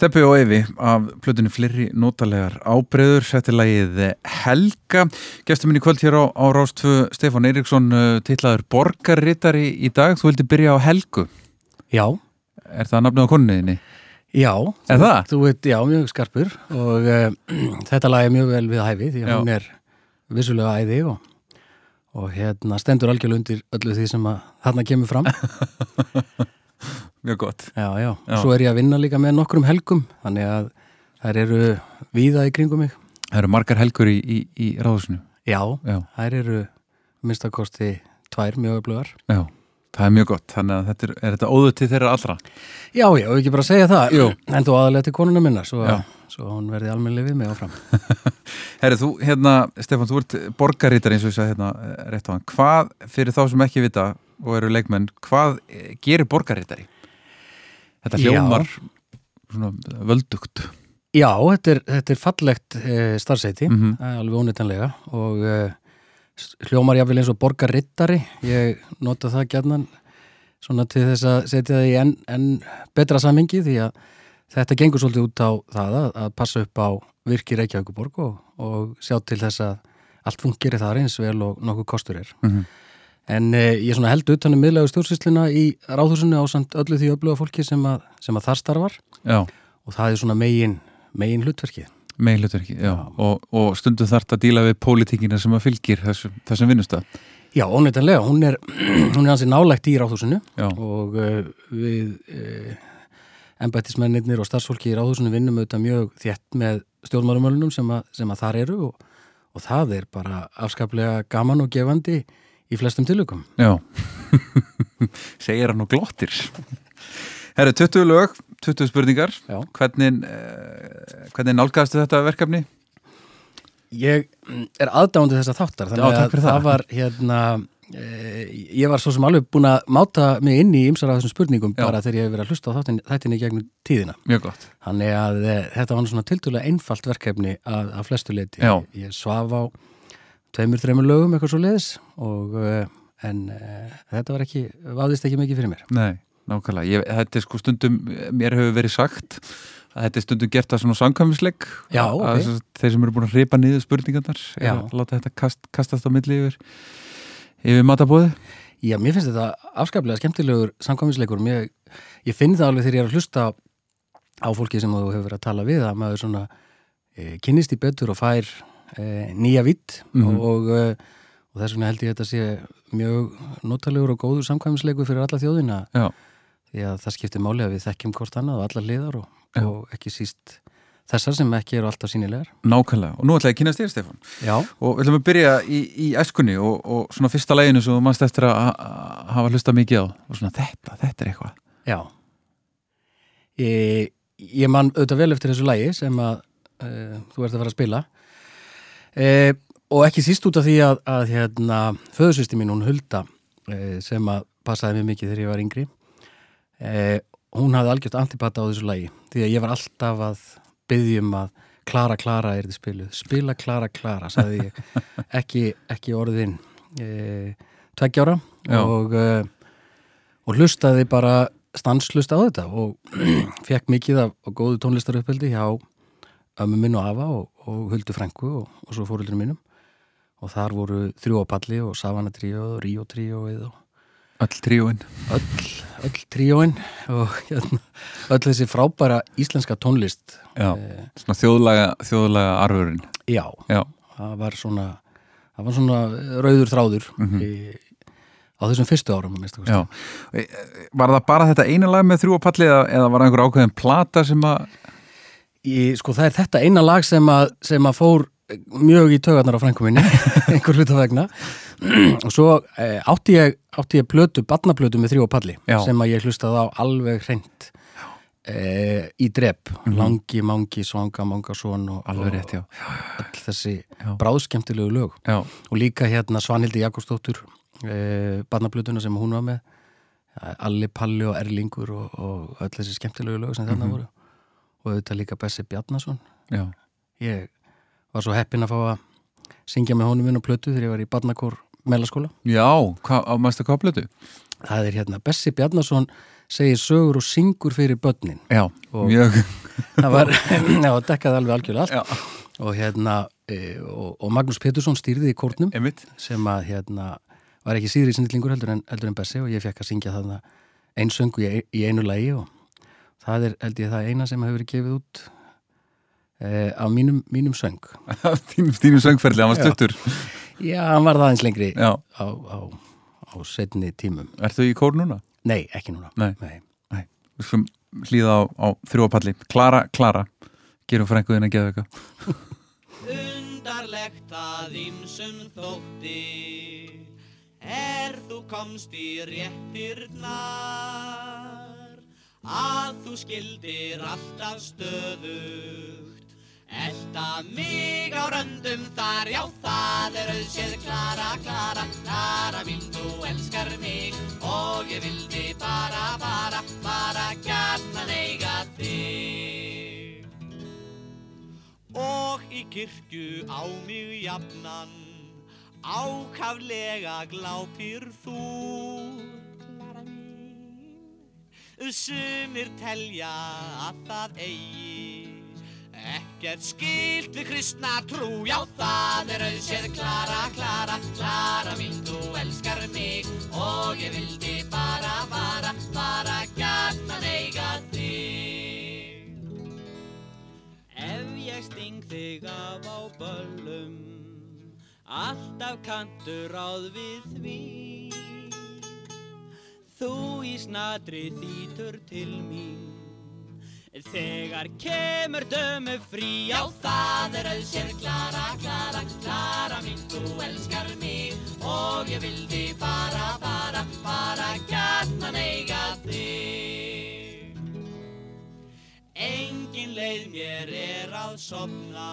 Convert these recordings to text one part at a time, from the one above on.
Steppi og Evi af plötunni fleiri notalegar ábreyður Þetta er lagið Helga Gestur minn í kvöld hér á, á Rástfu Stefán Eiríksson uh, titlaður borgarritari í dag Þú vildi byrja á Helgu Já, Er það nafnið á konunniðinni? já. Er það? Þú veit, já, mjög skarpur og uh, þetta lag er mjög vel við hæfi því að Já. hún er vissulega æði og, og hérna stendur algjörlega undir öllu því sem að þarna kemur fram. Mjög gott Já, já. Já. Svo er ég að vinna líka með nokkrum helgum, þannig að þær eru víða í kringum mig. Það eru margar helgur í, í, í ráðusinu Já, þær eru minnstakosti tvær mjög öflugar. já Það er mjög gott, þannig að þetta er, er þetta óðu til þeirra allra Já, já, ekki bara segja það. Jú. En þú aðalega til konuna minna, svo, svo hún verði almennlega við mig áfram. Herri, þú, hérna, Stefán, þú ert borgarritari eins og ég sagði hérna eh, rétt á hann Hvað, fyrir þá sem ekki vita og eru leikmenn, hvað eh, gerir borgarritari? Þetta hljómar svona völdugt Já, þetta er, þetta er fallegt e, starfseiti, Mhm. það er alveg ónýttanlega og e, hljómar jáfnvel eins og borgarrittari, ég nota það gjarnan svona til þess að setja það í enn en betra samingi því að þetta gengur svolítið út á það að, að passa upp á virki Reykjavíkuborg og, og sjá til þess að allt fungir þar eins vel og nokkuð kostur er. Mhm. En e, ég svona held utan um miðlega stjórnsýsluna í ráðhúsinu á samt öllu því öfluga fólki sem að, sem að þar starfar. Já, og það er svona megin, megin hlutverkið. meginlutur ekki, já, Og, og stundum þarf að díla við pólitíkina sem að fylgir þessum, þessum vinnustaf Já, óneitanlega, hún er, hún er hansi nálægt í ráðhúsinu. Já. og uh, við uh, embættismennir og starfsfólki í ráðhúsinu vinnum auðvitað mjög þétt með stjórnmálumölunum sem, sem að þar eru. Og, og það er bara afskaplega gaman og gefandi í flestum tilökum. Já Segir hann og glottir Herri, 20 lög, 20 spurningar Já. Hvernig, eh, hvernig nálgaðstu þetta verkefni? Ég mm, er aðdándi þessa þáttar, þannig Já, að það það. var hérna, e, ég var svo sem alveg búin að máta mig inn í ymsar af þessum spurningum Já. bara þegar ég hef verið að hlusta á þáttin, þættinni gegnum tíðina. Mjög gott Þannig að e, þetta var svona tildulega einfalt verkefni að, að flestu leiti. Já. Ég svaf á tveimur, þreimur lögum eitthvað svo leiðis og e, en e, þetta var ekki, váðist ekki mikið fyrir mér. Nei, nákvæmlega. Ég, Þetta er sko stundum, mér hefur verið sagt að þetta er stundum gert að svona samkvæmisleik. Já, að, þeir sem eru búin að hripa niður spurningarnar að láta þetta kast, kastast á milli yfir yfir matabóði Já, mér finnst þetta afskaplega skemmtilegur samkvæmisleikur. Mér, ég finn það alveg þegar ég er að hlusta á fólki sem þú hefur verið að tala við að maður svona e, kynnist í betur og fær nýja vitt Mhm. og, e, og þess vegna held ég að þetta sé mjög notalegur og góður samkvæmisleikur fyrir alla þjóðina. Já, því að það skiptir máli að við þekkjum hvort annað og allar liðar og, og ekki síst þessar sem ekki eru alltaf sínilegar Nákvæmlega, og nú ætla ég að kynast þér Stefán. Já, og við ætlum að byrja í, í æskunni og, og svona fyrsta læginu sem mannst eftir að að hafa hlusta mikið á. Og svona þetta, þetta er eitthvað. Já. Ég, ég man auðvitað vel eftir þessu lægi sem að uh, þú ert að fara að spila uh, og ekki síst út af því að, að hérna, föðusysti mín, hún Hulda uh, sem að passaði mér mikið þegar ég var yngri uh, hún hafði algjört antipata á þessu lægi því að ég var alltaf að byggjum að Klara, Klara er þið spiluð spila Klara, Klara, sagði ég ekki, ekki orðin e, tveggjára Já. og, e, og hlustaði bara stanslust á þetta og fekk mikið af, af góðu tónlistaruppeldi hjá ömmu minn og afa og, og huldu frængu og, og svo fóröldinu mínum. Og þar voru þrjú á palli og Savana tríó og Ríó tríóið og öll tríóin. Öll, öll tríóin og hérna, öll þessi frábæra íslenska tónlist Já, Eh, svona þjóðlaga, þjóðlaga arfurinn. Já, Já, það var svona það var svona rauður þráður í, á þessum fyrstu árum að minnsta kosti. já. E, e, Var það bara þetta eina lag með þrjú á palli eða, eða var einhver ákveðin plata sem að Í, sko það er þetta eina lag sem að, sem að fór mjög í tögarnar á frænku minni einhver hluta vegna og svo e, átti ég átti ég plötu, badnaplötu með þrjú á palli Já. sem að ég hlustaði á alveg hreint e, í drepp langi, mangi, svanga, manga son og, Mhm. Alveg rétt, já. öll þessi Já. bráðskemmtilegu lög Já, og líka hérna Svanhildi Jakobsdóttur e, barnaplötuna sem hún var með Alli, Palli og Erlingur og, og öll þessi skemmtilegu lög sem þarna voru og auðvitað líka Bessi Bjarnason. Já, ég var svo heppinn að fá að syngja með honum inn á plötu þegar ég var í barnakór melaskóla. Já hvað, á mæstu hvað plötu? það er hérna Bessi Bjarnason segir sögur og syngur fyrir börnin. Já, Og- mjög. það var, já, dekkaði alveg algjörlega allt. Já, og hérna e, og, og Magnús Pétursson stýrði í kórnum einmitt. sem að hérna var ekki síðri snillingur heldur en, heldur en Bessi og ég fekk að syngja þarna einsöngu í, í einu lagi og það er held ég það eina sem hefur verið gefið út e, af mínum, mínum söng. Þínu, þínu söngferðli, hann var stuttur. Já, hann var það aðeins lengri Já, á, á, á setni tímum. Ertu í kór núna? Nei, ekki núna. Nei. Nei. Nei, við skulum hlýða á, á þrjóapalli Klara, Klara, gerum frænguðin að geða eitthvað Undarlegt að ýmsum þótti Er þú komst í réttirnar Að þú skildir alltaf stöðugt. Elta mig á röndum þar, já það er auðséð. Klara, Klara, Klara mín, þú elskar mig. Og ég vildi bara, bara, bara gjarnan eiga þig. Og í kirkju á mig jafnan Ákaflega glápir þú Sumir telja að það eigi Ekkert skilt við kristna trú. Já það er auðséð Klara, Klara, Klara mín Þú elskar mig og ég vildi bara, bara, bara gjarnan eiga þig. Ef ég sting þig af á böllum Alltaf kantur ráð við því Þú í snatri þýtur til mín. Þegar kemur dömu frí Já það er auðsér Klara, Klara, Klara mín Þú elskar mig. Og ég vildi bara, bara, bara gjarnan eiga þig. Engin leið mér er að sopna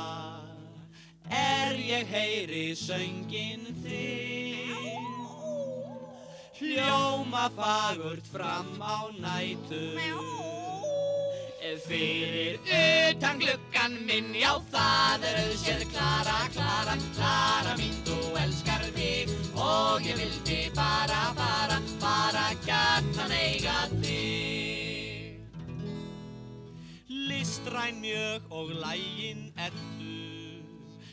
Er ég heyri söngin þinn Hljóma fagurt fram á nætur. Fyrir utan gluggan minn Já það er auðséð. Klara, Klara, Klara mín Þú elskar mig og ég vildi bara, bara, bara gjarnan eiga þig. Listræn mjög og lægin ertu.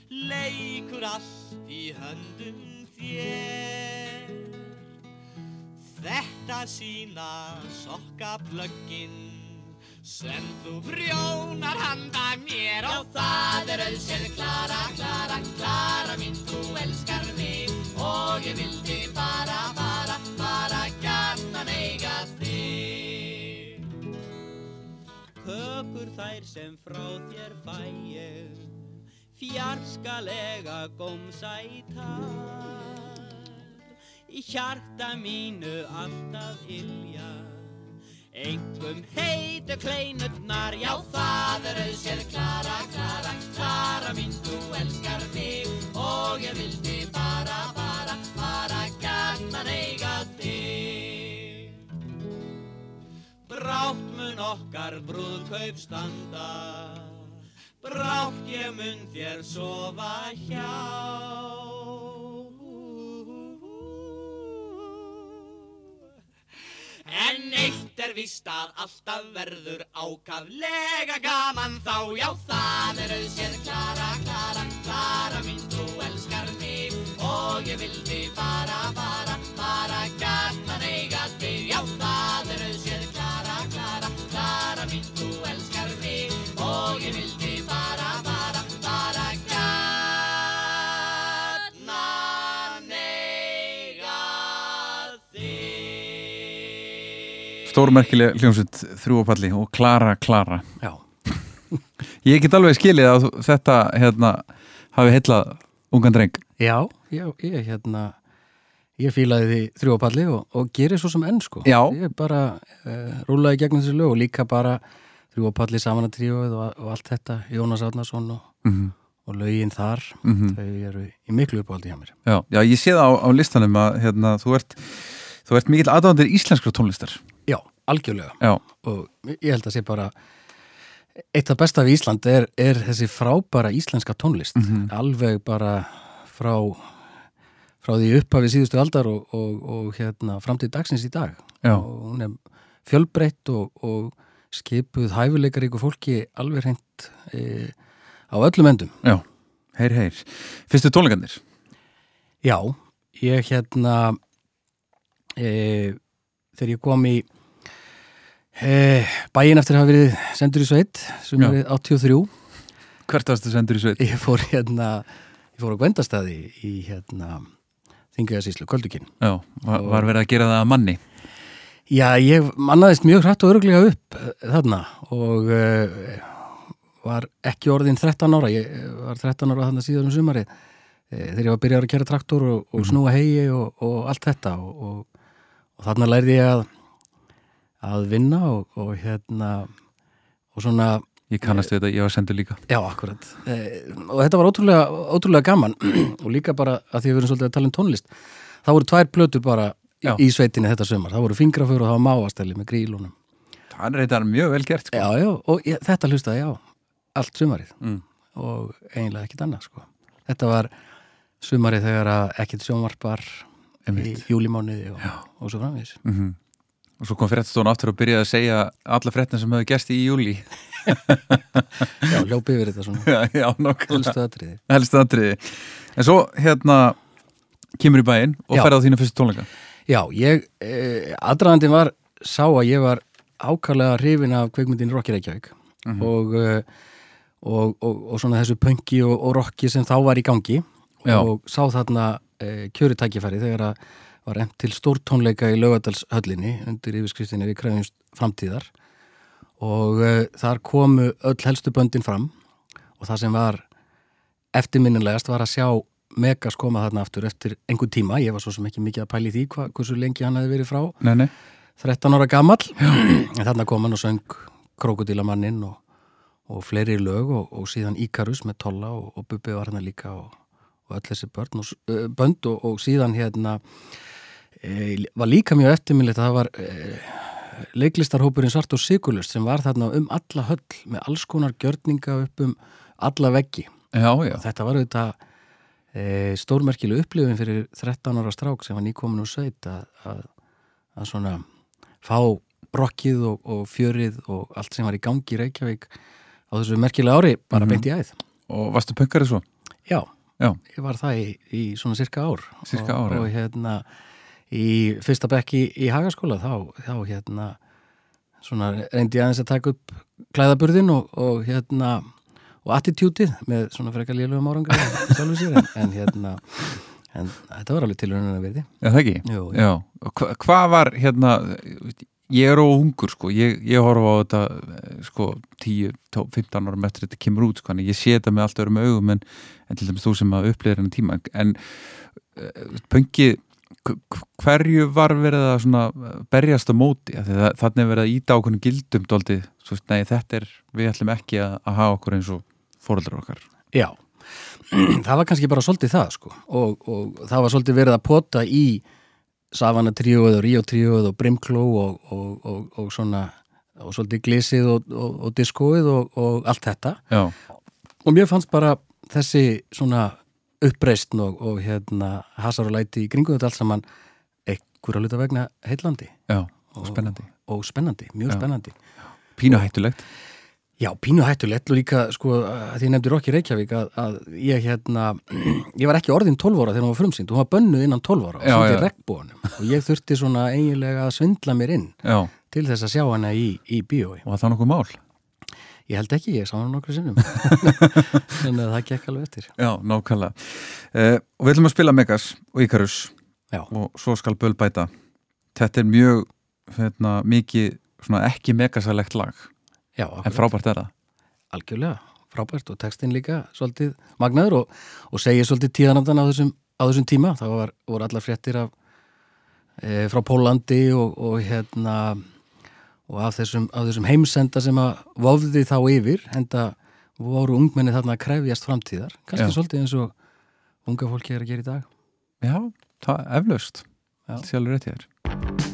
Leikur allt í höndum þér Þetta sína sokkaplöggin sem þú brjónar handa mér. Og það er auðséð Klara, Klara, Klara mín þú elskar mig. Og ég vildi bara, bara, bara gjarnan eiga þig. Tekur þær sem frá þér fæ ég fjarskalega gómsætar í hjarta mínu alltaf ilja Engum heitu kleinutnar, já það er auðsér Klara, Klara, Klara mín, þú elskar mig og ég vildi bara, bara, bara gætnan eiga þig. Brátt mun okkar brúðkaup standa, brátt ég mun þér sofa hjá. En eitt er víst að alltaf verður ákaflega gaman þá. Já það er auðsér Klara, Klara, Klara mín þú elskar mig. Og ég vildi bara, bara, bara gætnan Stórmerkileg hljómsveit þrjúapalli og Klara Klara. Já, Ég get alveg skilið að þetta hérna, hafi heillað ungan dreng. Já, já ég hérna ég fílaði því þrjópalli og, og gerir svo sem enn sko. Já. ég bara uh, rúlaði gegnum þessu lög og líka bara þrjópalli samanatríóið og, og allt þetta Jónas Árnason og, mm og lögin þar Mhm. þau eru í miklu uppáldi hjá mér. Já, já, ég sé það á, á listanum að hérna, þú ert, ert mikill aðdándir íslenskra tónlistar algjörlega. Já, og ég held að sé bara eitt af besta við Ísland er, er þessi frábæra íslenska tónlist. Mhm. alveg bara frá frá því upphafi síðustu aldar og, og, og hérna fram til dagsins í dag. Já. og hún er fjölbreytt og, og skipuð hæfuleikaríku fólki alveg hreint e, á öllum endum. Já, heyr, heyr. Fyrstu tónleikarnir? Já, ég hérna e, þegar ég kom í e, bæinn eftir að hafa verið sendur í sveit sem er 83 Hvert varstu sendur í sveit? ég fór hérna ég fór á Gwendastæði í hérna Þingaðasíslu, Köldukinn Já, var, var verið að gera það að manni? Já, ég mannaðist mjög hrætt og öruglega upp eh, þarna og uh, var ekki orðin 13 ára, ég eh, var 13 ára þarna síðan um sumari þegar ég var byrjar að kera traktor og, og snúa hegi og, og allt þetta og, og, og þarna lærði ég að að vinna og, og hérna og svona, Ég kannast við þetta, ég var sendur líka já, akkurat eh, og þetta var ótrúlega, ótrúlega gaman og líka bara að því við erum svolítið að tala um tónlist það voru tvær plötur bara í, Já. í sveitinni þetta sumar, það voru fingrafur og var máastæli með grílunum Það er þetta mjög vel gert sko. Já, já, og ég, þetta hlustaði á allt sumarið Mm. og eiginlega ekkit annað sko. Þetta var sumarið þegar ekkit sjónvarpar í júlimániði og, og svo framvís. mm Og svo kom fréttastofan aftur og byrjaði að segja alla fréttina sem hefur gerst í júli Já, hljópi yfir þetta svona. Já, já, nokkulega helstu atriði. Helst aðtriði En svo hérna kemur í bæinn og ferði á þína fyrstu tónleika. Já, ég, eh, aðdraðandi var sá að ég var ákvæðlega hrifin af kveikmyndin Rokki Reykjavík. Og, eh, og, og, og svona þessu pönki og, rokki sem þá var í gangi. Já. og sá þarna eh, kjöri tækifæri þegar að var emt til stórtónleika í Laugadalshöllinni undir yfirskriftinni við krefjumst framtíðar. Og uh, þar komu öll helstu böndin fram og það sem var eftirminnilegast var að sjá Megas koma þarna aftur eftir einhver tíma, ég var svo sem ekki mikið að pæli því hva, hversu lengi hann hefði verið frá Nei, nei. 13 ára gamall. En þarna kom hann og söng Krokodílamannin og, og fleiri lög og, og síðan Íkarus með Tolla og, og Bubbi var hann líka og, og öll þessi börn bönd og, og síðan hérna var líka mjög eftirminnilegt að það var e, leiklistarhópurinn Svart og Sigurlust sem var þarna um alla höll með alls konar gjörninga upp um alla veggi Já, já, þetta var auðvitað e, stórmerkileg upplifin fyrir 13 ára strák sem var nýkomin úr sveit að, svona fá rockið og, og fjörið og allt sem var í gangi í Reykjavík á þessu merkilega ári bara Mhm. beint í æð. og varstu pönkarið svo? Já, Já, ég var það í, í svona cirka ár. Sirka og, ár, já. Og hérna í fyrsta bekk í, Hagaskóla þá, þá hérna svona reyndi ég aðeins að taka upp klæðaburðin og, og hérna og attitútið með svona frekar lélugum árangar en, en hérna en þetta var alveg tilhörunum að verði Já, það ekki? Jú. Já, og hva, hvað var hérna ég er á hungur sko, ég, ég horfa á þetta eh, sko 10, 12, 15 árum eftir þetta kemur út sko, en ég sé þetta með allt öðrum augum en, en til dæmis þú sem að upplýðir hennar tíma. En uh, pöngi hverju var verið að svona eh, berjast á móti, þannig er verið að íta ákveðnum gildum dóldi, svo, nei þetta er við ætlum ekki að, að hafa okkur eins og fóreldrar okkar. Já, það var kannski bara svolítið það sko. Og, og það var svolítið verið að pota í Savana tríóið og Ríó tríóið og Brimkló og, og, og, og svona og svolítið glísið og, og, og diskóið og, og allt þetta. Já, og mér fannst bara þessi svona uppreistn og, og hérna hasar og læti í kringum þetta allt saman einhverja luta vegna heillandi. Já, og spennandi. og spennandi, mjög Já. spennandi. Pínu hættulegt. Já, pínu hættulegt og líka sko því ég nefndi Rokki Reykjavík að, að ég hérna, ég var ekki orðin 12 ára þegar hún var frumsýnd, hún var bönnuð innan 12 ára og svolítið já. regnbúanum og ég þurfti svona eiginlega að svindla mér inn Já, til þess að sjá hana í, í bíói. og það nokkuð mál Ég held ekki, ég sá hana nokkru sinnum. Að það gekk alveg eftir. Já, nákvæmlega. Uh, Og við ætlum að spila Megas og Icarus Já. og svo skal Böl bæta. Þetta er mjög hérna, mikið svona ekki megasalegt lag. Já, en frábært er það. Algjörlega, frábært. Og textin líka svolítið magnaður og, og segir svolítið tíðanandan á þessum, á þessum tíma. Það var, voru allar fréttir af e, frá Pólandi og, og hérna og af þessum, af þessum heimsenda sem að vofði þá yfir enda voru ungmenni þarna að krefjast framtíðar. Kannski Já. svolítið eins og unga fólki er að gera í dag. Já, það er eflaust. Alveg rétt ég er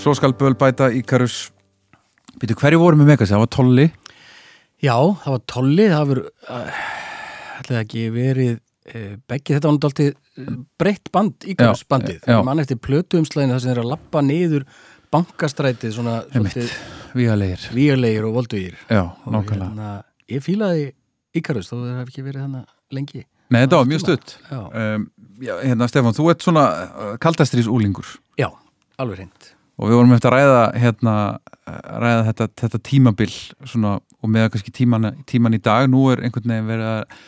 Svo skal böl bæta Íkarus Býtu, hverju voru með Megas? Það var Tolli. Já, það var tolli, það var ætlaði ekki verið uh, beggi, þetta var náttúrulega breytt band, Íkarus bandið já. mann eftir plötuumslæðinu þar sem þeir að lappa niður bankastrætið svona svolítið Vígalegir. vígarlegir og voldugir. Já, og nákvæmlega. hérna, ég fílaði Íkarus þó það hef ekki verið þannig lengi. Nei, þetta var mjög stutt. Já, um, já, hérna, Stefán, þú ert svona kaldastrís úlingur já alveg reynd og við vorum eftir að ræða hérna, ræða þetta, þetta tímabil svona, og með kannski tíman, tíman í dag. Nú er einhvern veginn verið að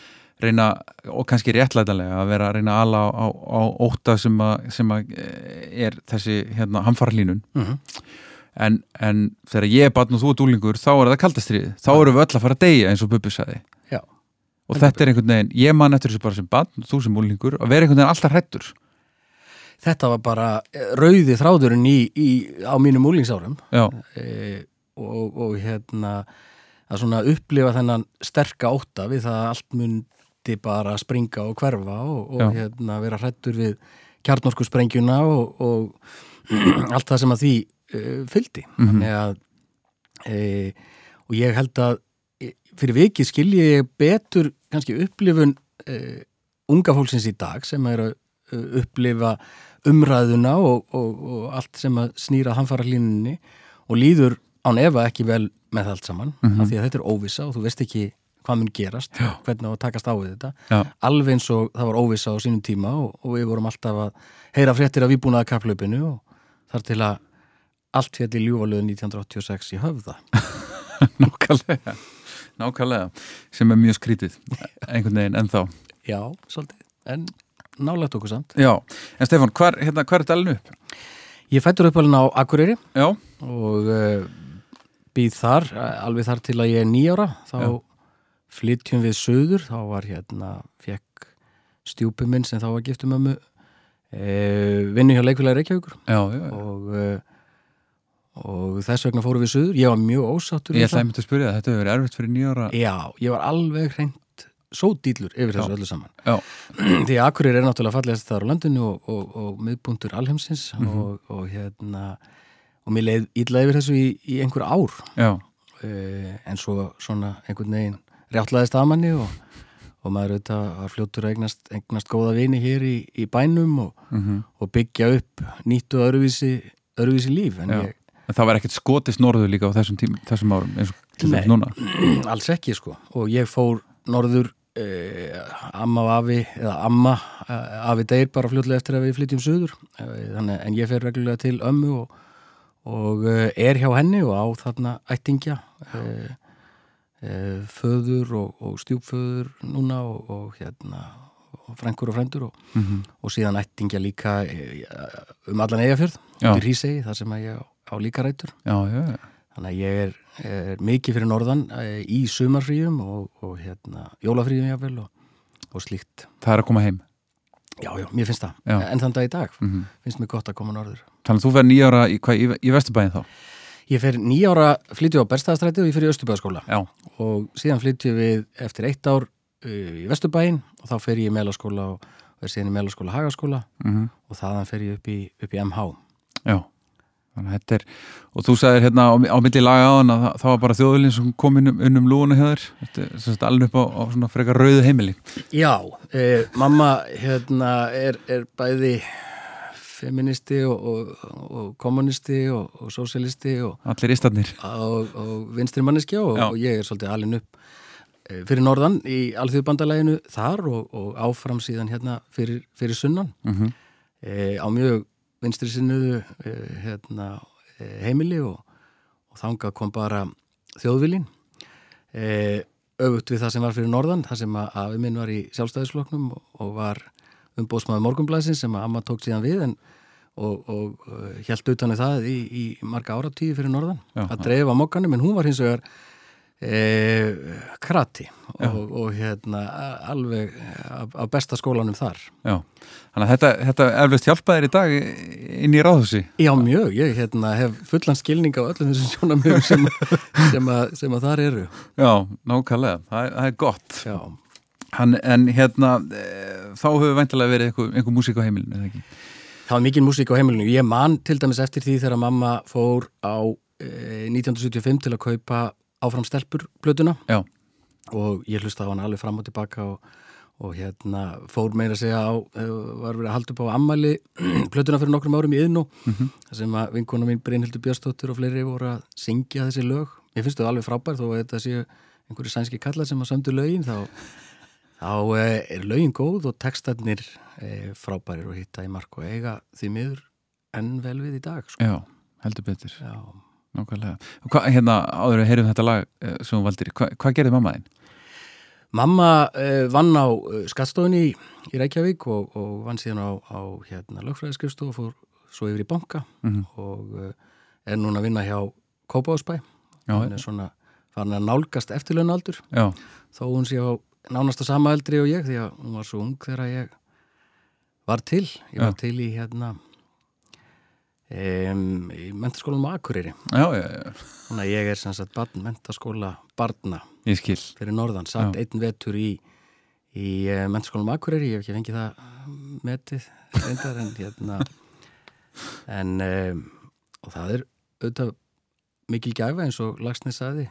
reyna, og kannski réttlætanlega að vera að reyna að ala á, á, á óta sem að, sem að eh, er þessi hérna, hamfarlínun mm en, en þegar ég er barn og þú ert úlingur þá er það kaldastrið, þá erum við öll að fara að deyja eins og Bubbi sagði. Já. og þetta er einhvern veginn, ég man eftir þessu bara sem barn þú sem úlingur, að vera einhvern veginn alltaf hrættur Þetta var bara eh, rauði þráðurinn í, í, á mínum úlingsárum e, og, og hérna að svona upplifa þennan sterka ótta við það að allt myndi bara springa og hverfa og, og hérna vera hrættur við kjarnorku sprengjuna og, og allt það sem að því e, fylgdi. Mhm. þannig að e, og ég held að fyrir vikið skilji ég betur kannski upplifun unga fólksins í dag sem er að e, upplifa umræðuna og, og, og allt sem að snýra hamfara línunni og líður án efa ekki vel með það allt saman Mhm. af því að þetta er óvissa og þú veist ekki hvað mun gerast, Já. hvernig á að takast á við þetta. Já, alveg eins og það var óvissa á sínum tíma og, og við vorum alltaf að heyra fréttir af výbúnaða kaplaupinu og þar til að allt fjall í ljúvalöðu 1986 í höfða. Nákvæmlega. Nákvæmlega, sem er mjög skrítið. Einhvern veginn ennþá. Já, svolítið, en nálægt okkur samt. Já, en Stefán, hvar, hérna, er dalinn upp? Ég fættur upp alveg á Akureyri já, og uh, býð þar, eh, alveg þar til að ég er nýjára þá Já. flytjum við söður, þá var hérna fekk stjúpi minn sem þá var giftum ömmu uh, vinnu hjá leikfélagi Reykjavíkur. Já, já, já. og, uh, og þess vegna fórum við söður, ég var mjög ósáttur ég við ætlaði að spyrja það, þetta hefur verið erfitt fyrir nýjára Já, ég var alveg hreint sódýllur yfir þessu öllu saman. Já, því að Akureyri er náttúrulega fallegast þar á landinu og, og, og miðbúntur alheimsins Mhm. og, og hérna og mér leið illa yfir þessu í, í einhver ár. Uh, en svo svona einhvern veginn rjáttlaðist að manni og, og maður auðvitað var fljótur að eignast, eignast góða vini hér í, í bænum og, mm og byggja upp nýtt og öruvísi, öruvísi líf. En Já. ég en það var ekkert skotist norður líka á þessum, tím, þessum árum eins og til þess núna? Alls ekki sko. Og ég fór norður amma og afi eða amma, eh, afi deyr bara fljótlega eftir að við flytjum suður. Eh, þannig, en ég fer reglulega til ömmu og, og eh, er hjá henni og á þarna ættingja. Eh, eh, föður og, og stjúpföður núna og, og hérna og frængur og frændur og, mm og síðan ættingja líka eh, um allan eigafjörð í Hrísegi þar sem að ég á líka rætur. Já, já, já, Þannig að ég er, er mikið fyrir norðan e, í sumarfríum og, og hérna, jólafríum jáfnvel og, og slíkt. það er að koma heim Já, já, mér finnst það. Já. En þann dag í dag mm finnst mér gott að koma norður. þannig að þú verður nýjára í, hvað, í, í Vesturbæðin þá Ég fer nýjára flytju á Berstaðastræti og ég fer í Östubæðaskóla já, og síðan flytju við eftir eitt ár uh, í Vesturbæin og þá fer ég í Melaskóla og er síðan í Melaskóla Hagaskóla mm og þaðan fer ég upp í, upp í MH. já er, og þú sagðir hérna á, á milli laga á hann að það, það var bara þjóðulinn sem kom inn um, inn um lúuna sagt alveg upp á, á svona frekar rauðu heimili. Já, eh, mamma hérna er, er bæði feministi og, og, og kommunisti og, og sósialisti og, allir ístadnir og, og vinstri manneskja og, ég er svolítið alin upp eh, fyrir norðan í alþjóðbandalæginu þar og, og áfram síðan hérna fyrir, fyrir sunnan. Mm e, á mjög vinstri sinnuðu e, hérna, e, heimili og, og þangað kom bara þjóðvilin e, öfugt við það sem var fyrir norðan það sem að afi minn var í sjálfstæðisfloknum og, var umbóðsmaður morgunblæsin sem að amma tók síðan við en og, og held utan við það í, í marga áratíði fyrir norðan Já, að dreifa mokkanum en hún var hins vegar krati og, og hérna alveg á, á besta skólanum þar. Já, þannig að þetta, þetta eflust hjálpaðir í dag inn í ráðhúsi? Já, mjög, ég hérna, hef fullan skilning á öllum þessum sjónamögum sem, sem, að, sem að þar eru. Já, nákvæmlega, það það er gott. Já, Hann, en hérna e, þá hefur væntalega verið einhver, einhver músík á heimilinu eða ekki? Það var mikil músík á heimilinu. Ég man til dæmis eftir því þegar mamma fór á e, 1975 til að kaupa áfram stelpur plötuna Já, og ég hlusta á hann alveg fram og tilbaka og, og hérna fór meira að segja á, eh, var verið að halda upp á ammæli plötuna fyrir nokkrum árum í yðnú Mhm. þar sem að vinkona mín Brynhildur Björnsdóttir og fleiri voru að syngja þessi lög. Ég finnst þau alveg frábær þó að þetta séu einhverju sænski kallar sem að sömdu lögin þá, þá eh, er lögin góð og textarnir eh, frábærir og hitta í mark og eiga því miður enn vel við í dag. Sko. já, heldur betur Já. Nákvæmlega. Hva, hérna, áður að heyrum þetta lag eh, sem hún valdir, hva, hvað gerði mamma þín? Mamma eh, vann á eh, skattstofunni í, í Reykjavík og, og vann síðan á, á hérna, lögfræðiskrifstofu og fór svo yfir í banka Mhm. og eh, er núna að vinna hjá Kópáðsbæ. Hún er svona farin að nálgast eftirlaunaldur já, þó hún sé á nánast á sama eldri og ég því að hún var svo ung þegar ég var til. Ég var Já. til í hérna um, í mentaskólanum á Akureyri. já, já, já, Þannig að ég er sem sagt barn, mentaskóla barna. Fyrir norðan, satt einn vetur í, í uh, mentaskólanum Akureyri, ég hef ekki fengið það eh, metið reyndar en hérna en um, og það er auðvitað mikil gæfa eins og Lagsnes saði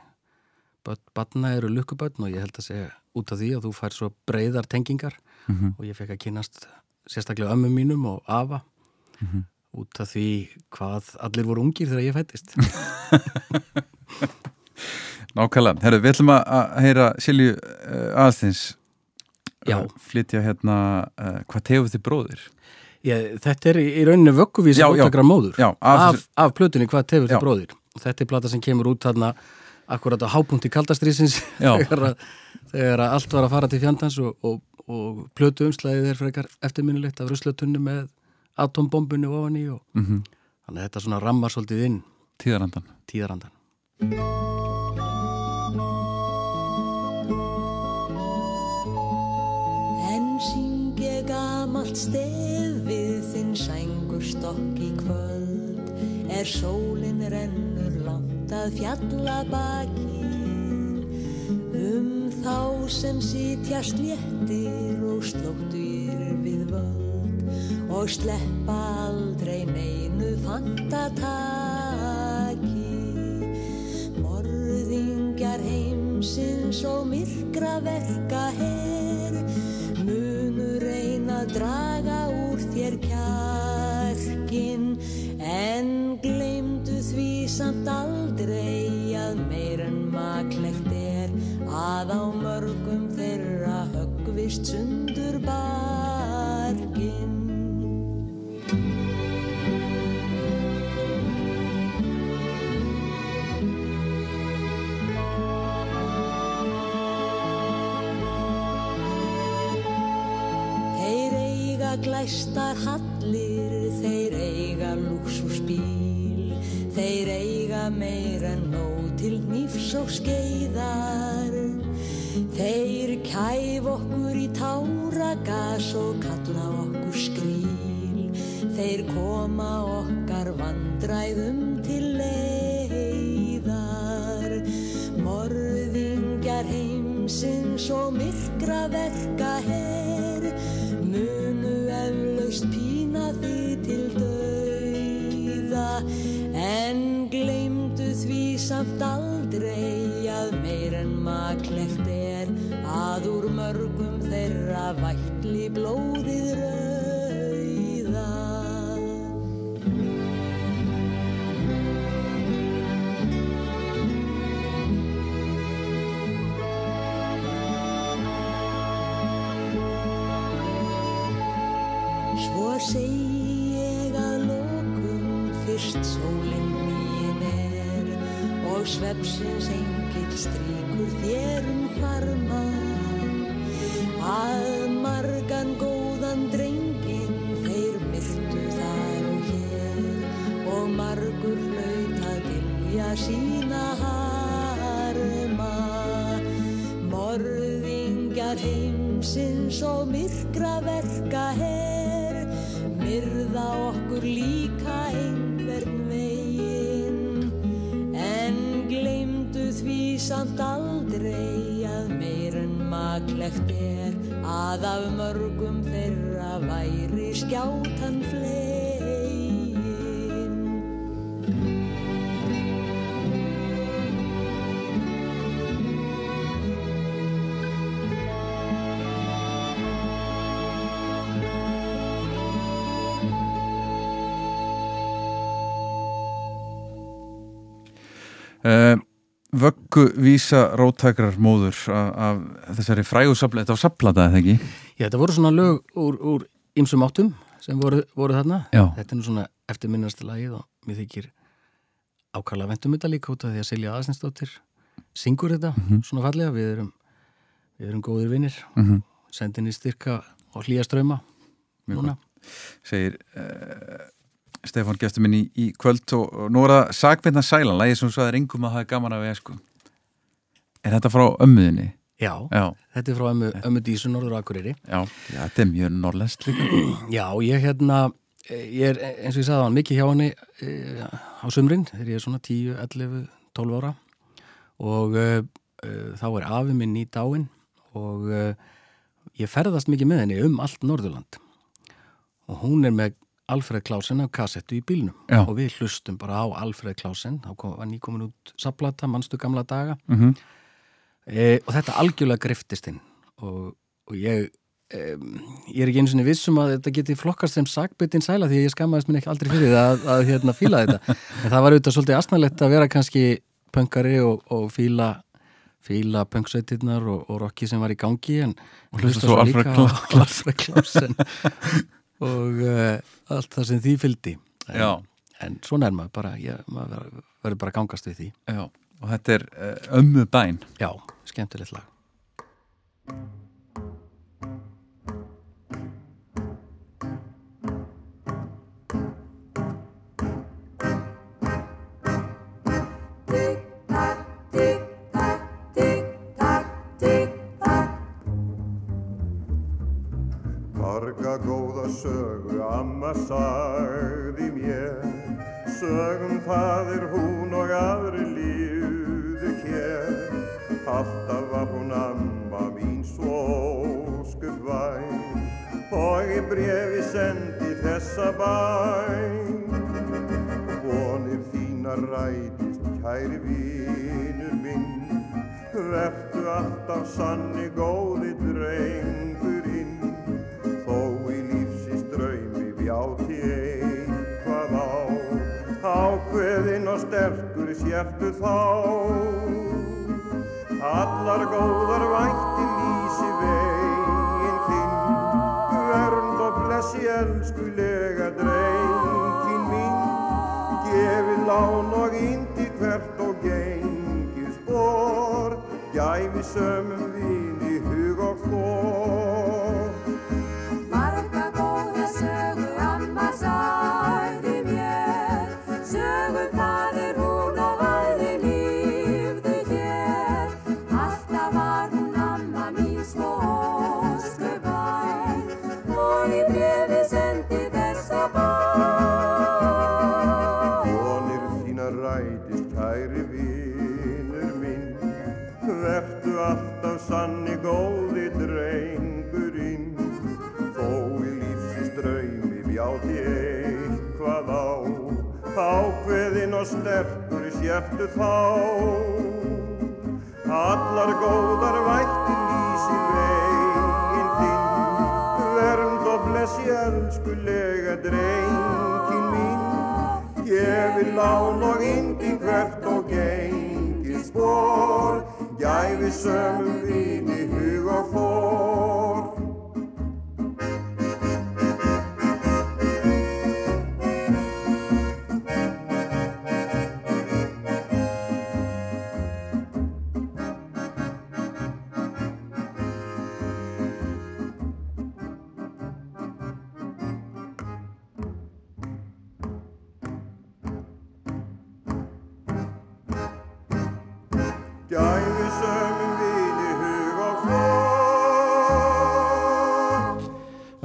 barna eru lukkubötn og ég held að segja út af því að þú fær svo breyðar tengingar Mhm. og ég fekk að kynast sérstaklega ömmum mínum og afa. Mhm. Út af því hvað allir voru ungir þegar ég fættist Nákvæmlega. Herru, við ætlum að- heyra Silju uh, aðstins Já. flytja hérna uh, hvað tefur þið bróðir? ég, Þetta er í, í rauninni vögguvís Já, já. átakra móður Já, af af, af, plötunni hvað tefur Já. þið bróðir og þetta er plata sem kemur út þarna akkurat á hápunkti kaldastrýsins Já. þegar, að- þegar að allt var að fara til fjandans og, og, og plötu umslæðið er frekar eftirminnilegt af ruslatunni með atombombunni ofan í og Mm þannig að þetta svona rammar svolítið inn. Tíðarandan. tíðarandan En syng ég gamalt stef við þinn sængur stokk í kvöld. Er sólin rennur langt að fjalla baki Um þá sem sitja sléttir og slóttir við völd Og sleppa aldrei neinu fantataki. Morðingjar heimsins og myrkra verka her Munu reyna að draga úr þér kjarkin En gleymdu því samt aldrei að meir en maklegt er Að á mörgum þeirra höggvist sundur barkin eiga glæstar hallir, þeir eiga lúksusbíl, þeir eiga meir en nóg til nýfs og skeiðar. Þeir kæf okkur í táragas og kalla okkur skríl, þeir koma okkar vandræðum til leiðar. Morðingjar heimsins og myrkra verka her, munu eflaust pína því til dauða, en gleymdu því samt aldrei að meir en maklegt er að úr mörgum þeirra vætli blóðið rauða. Og svepsins engill stríkur þér um farma að margan góðan drengin þeir myrtu þar og hér. Og margur hlaut að vilja sína harma. Morðingjar heimsins og myrkra verka her. Myrða okkur líka einhvern samt aldrei að meir en maklegt er að af mörgum þeirra væri skjátan flegin. Uh, vöggu vísa róttakrar móður af, af þessari frægu safla, þetta var saflata eða ekki? Já, þetta voru svona lög úr, úr ymsum áttum sem voru, voru þarna. Já. Þetta er nú svona eftirminnasta lagið og mér þykir ákala vendum þetta líka út af því að Silja Aðsensdóttir syngur þetta svona fallega. Við erum, við erum góðir vinnir, mm Mhm. sendin í styrka og hlýja ströma núna. segir uh, Stefán gestur minn í, í kvöld og, og nú er það Sagvinna Sælan, lægið sem svo er að það er gaman að við sko. Er þetta frá ömmuðinni? Já, Já, þetta er frá ömmu, ömmu Dísu Norður Akureyri. já, já, þetta er mjög norrlenskt líka. Já, ég hérna, eh, ég er eins og ég sagði hann mikið hjá henni e, á sumrin þegar ég er svona 10, 11, 12 ára og e, e, þá er afi minn í dáin og ég ferðast mikið með henni um allt Norðurland og hún er með Alfred Klausen af kassettu í bílnum. Já. og við hlustum bara á Alfred Klausen þá kom, var nýkomin út saplata, mannstu gamla daga? Mm e, og þetta algjörlega griftist inn. Og, og ég e, ég er ekki einu sinni vissum að þetta geti flokkast sem sakbyttin sæla því að ég skammaðist minn ekki aldrei fyrir það að, að hérna fíla þetta. En það var auðvitað svolítið asnalegt að vera kannski pöngari og, og fíla fíla pöngsveitirnar og, og rocki sem var í gangi en Og hlusta svo Alfred líka á Alfred Klausen og uh, allt það sem því fylgdi. En, en svona er maður bara ég, maður verður bara gangast við því. Já, og þetta er uh, ömmu bæn. já, skemmtilegt lag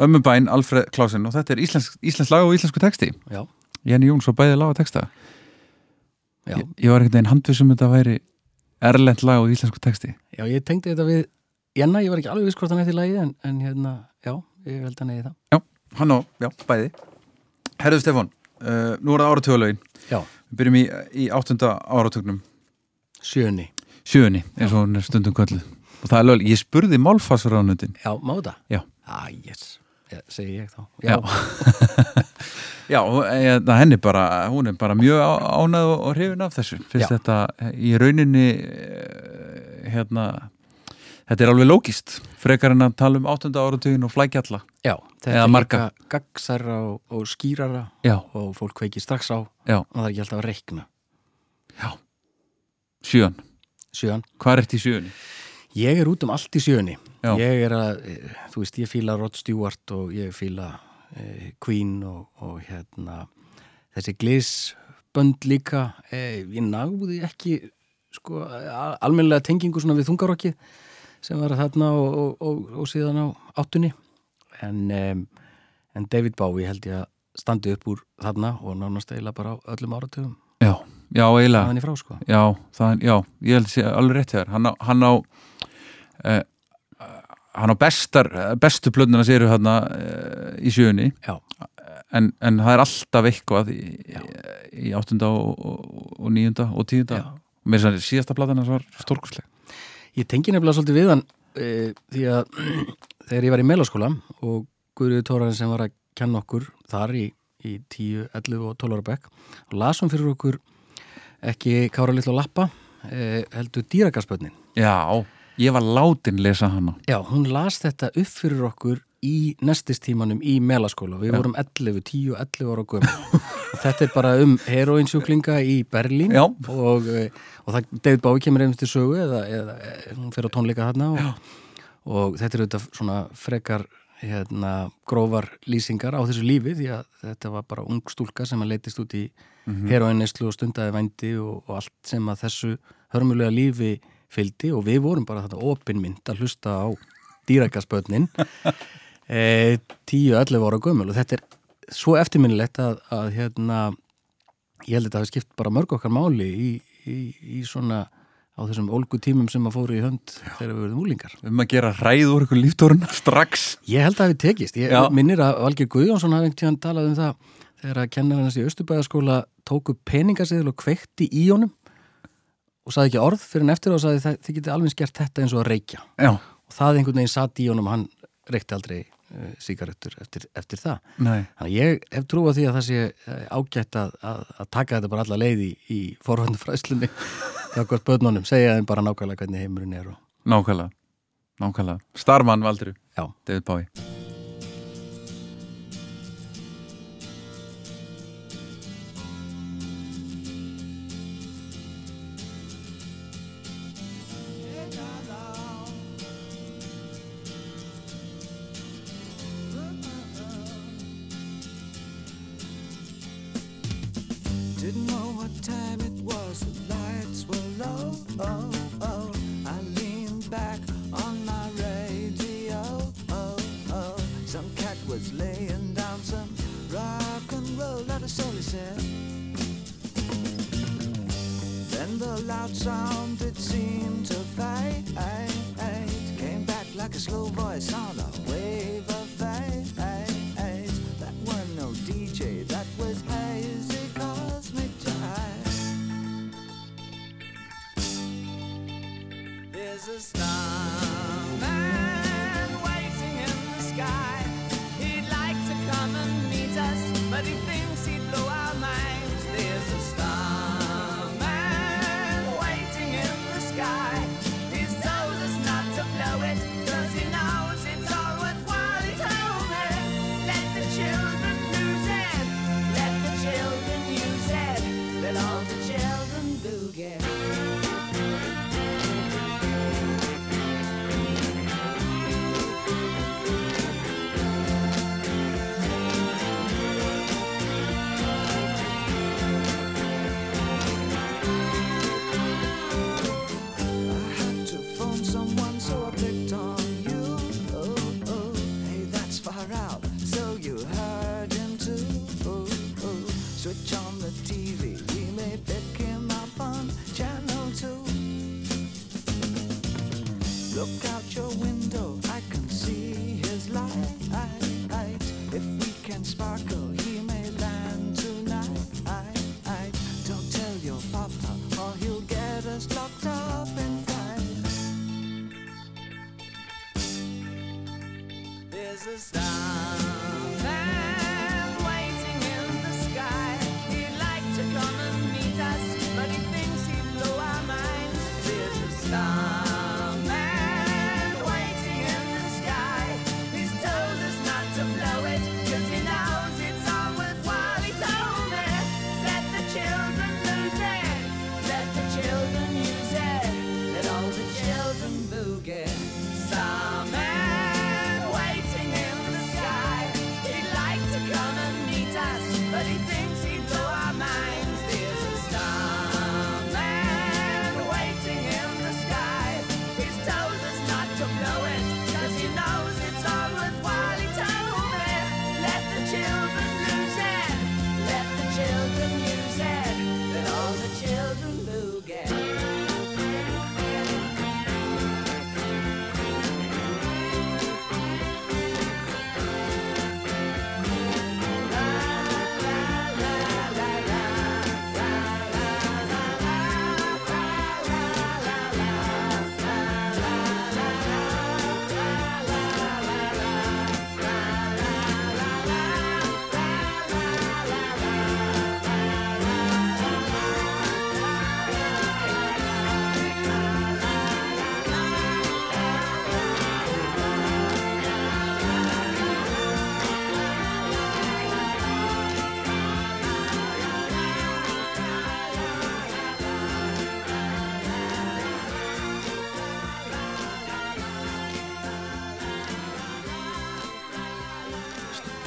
Ömmu bæn, Alfred Klausen og þetta er íslensk, íslensk lag og íslensku texti. já, Jenny Jóns og bæði lag og texta. Ég, ég var ekkert einn handvisum þetta væri erlend lag og íslensku texti. já, ég tengdi þetta við Jenna, ég var ekki alveg viss hvort hann eftir lagið en, en hérna, já, ég held hann eigi það. Já, hann á, já, bæði. Herðu Stefán, uh, nú er það áratögulegin Já, Við byrjum í, í áttunda áratögnum sjöni, Sjöunni, eins og hún er stundum kölluð. Og það er lög, ég spurði málfarsránundin já, má það? Já. Ah, yes, segi ég þá. Já, já. Og, e, henni bara, hún er bara mjög á- ánægð og, hrifin af þessu. Fyrst Já. þetta eh, í rauninni eh, hérna Þetta er alveg lógist, frekar en að tala um áttunda áratugin og flækja alla Já, þetta Eða er marga. líka gaggsæra og, og skýrara Já, og fólk kveiki strax á. Já, og það er ekki alltaf að reikna. Sjön Sjöan, Hvað er þetta í sjöunni? Ég er út um allt í sjöunni. Ég er að, eh, þú veist, ég fíla Rod Stewart og ég fíla eh, Queen og, og hérna þessi glissbönd líka. Eh, ég náði ekki sko, al- almennilega tengingu svona við þungarokki sem var þarna og, og, og, og síðan á áttunni. En, um, en David Bowie held ég að standi upp úr þarna og nánast eiginlega bara á öllum áratugum. Já, já, eiginlega. Í frá sko. Já, það, já, ég held að sé alveg rétt hér hann á, hann á uh, hann á bestar bestu plönduna séru hann uh, í sjöunni en, en það er alltaf eitthvað í, í áttunda og, og, og tíunda. Já. með þess að síðasta platan hans var stórkusleg Ég tengi nefnilega svolítið við hann e, því að þegar ég var í meðlaskóla og Guðriður Tóraðin sem var að kenna okkur þar í, í 10, 11 og 12 ára bekk og lasum fyrir okkur ekki Kára Littla og Lappa e, heldur dýragarsbönnin. Já, ég var látin lesa hana Já, hún las þetta upp fyrir okkur í nestistímanum í meðlaskóla. Við Já. vorum 11, 10 og 11 ára gömur og þetta er bara um heroinsjúklinga í Berlín Já. og, e, og það David Bowie kemur einmitt til sögu eða, eða e, hún fer á tónleika þarna og, og þetta er auðvitað svona frekar hérna, grófar lýsingar á þessu lífi því að þetta var bara ung stúlka sem að leitist út í mm og stundaði vændi og, og allt sem að þessu hörmulega lífi fylgdi og við vorum bara þetta opinmynd að hlusta á dýrakaspötnin e, 10-11 ára gömul og þetta er svo eftirminnilegt að, að hérna, ég held að þetta hafi skipt bara mörg okkar máli í, í, í svona á þessum ólgu tímum sem að fóru í hönd þegar við verðum úlingar. um að gera ræð úr ykkur líftórun strax Ég held að það hafi tekist. Ég Já. minnir að Valgeir Guðjónsson hafi einhvern tíðan talað um það þegar að kennar hans í Östubæðaskóla tóku peningaseðil og kveikti í honum og saði ekki orð fyrir en eftir og saði þið getið alveg skert þetta eins og að reykja. Já, Og það einhvern veginn satt í honum og hann reykti aldrei uh, sígarettur eftir, eftir það. nei Þannig ég hef trú á því að það sé eh, ágætt að, að, að taka þetta bara alla leið í, í forhöndu fræslunni þakkvært börnunum, segja þeim bara nákvæmlega hvernig heimurinn er og Nákvæmlega, nákvæmlega Starman valdur já. David Bowie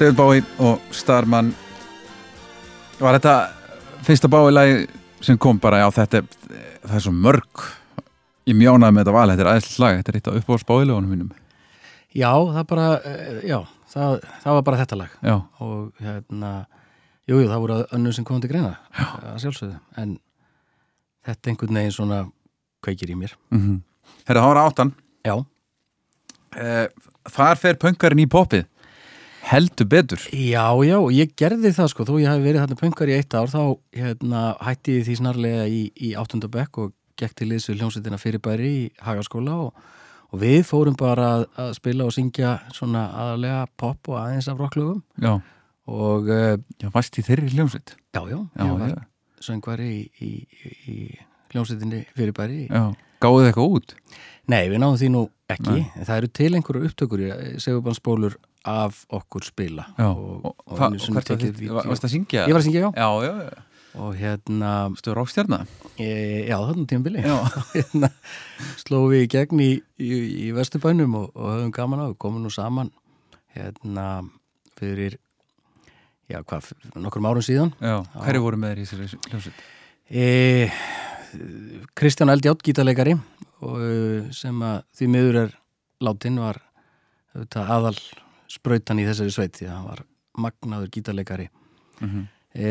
David Bowie og Starman. Var þetta fyrsta Bowie-lagi sem kom bara, já þetta það er svo mörg. Ég mjónaði með þetta val, þetta er aðeinslega lag þetta er eitt af uppáhalds Bowie-lögunum mínum. Já, það bara, eh, já, það, það var bara þetta lag. Já, og hérna, jú, jú, það voru önnur sem kom til greina, að sjálfsögðu, en þetta einhvern veginn svona kveikir í mér. mm Herra, það var áttan. Já, eh, Þar fer pönkarinn í popið heldur betur. Já, já, ég gerði það sko, þó ég hafi verið þarna pönkar í eitt ár, þá hérna, hætti ég því snarlega í, í áttundabekk og gekk til við hljómsveitina fyrirbæri í Hagaskóla og, og við fórum bara að, að spila og syngja svona aðalega pop og aðeins af rocklögum. Já, og uh, já varst í þeirri hljómsveit? Já, já, Já, ég var söngvari í, í, í, í hljómsveitinni fyrirbæri já. Gáðu þið eitthvað út? Nei, við náðum því nú ekki. Nei. það eru til einhverju upptökur segurbandsbólur af okkur spila Já, og, og, og og hvert var. Va- Varst að syngja? Ég var að syngja, já, Já, já, og hérna Varstu rákstjarna? e, já, þarna tímabili hérna, slóum við í gegn í, í, í Vesturbænum og, og höfum gaman á, við komum nú saman hérna fyrir já, hvað, nokkrum árum síðan Já, hverju voru með þér í þessari hljómsveit? e, Kristján Eldjátt, gítarleikari og, sem að því miður er látin var auðvitað, aðal sprautan í þessari sveit því að hann var magnaður gítarleikari. Mhm. e,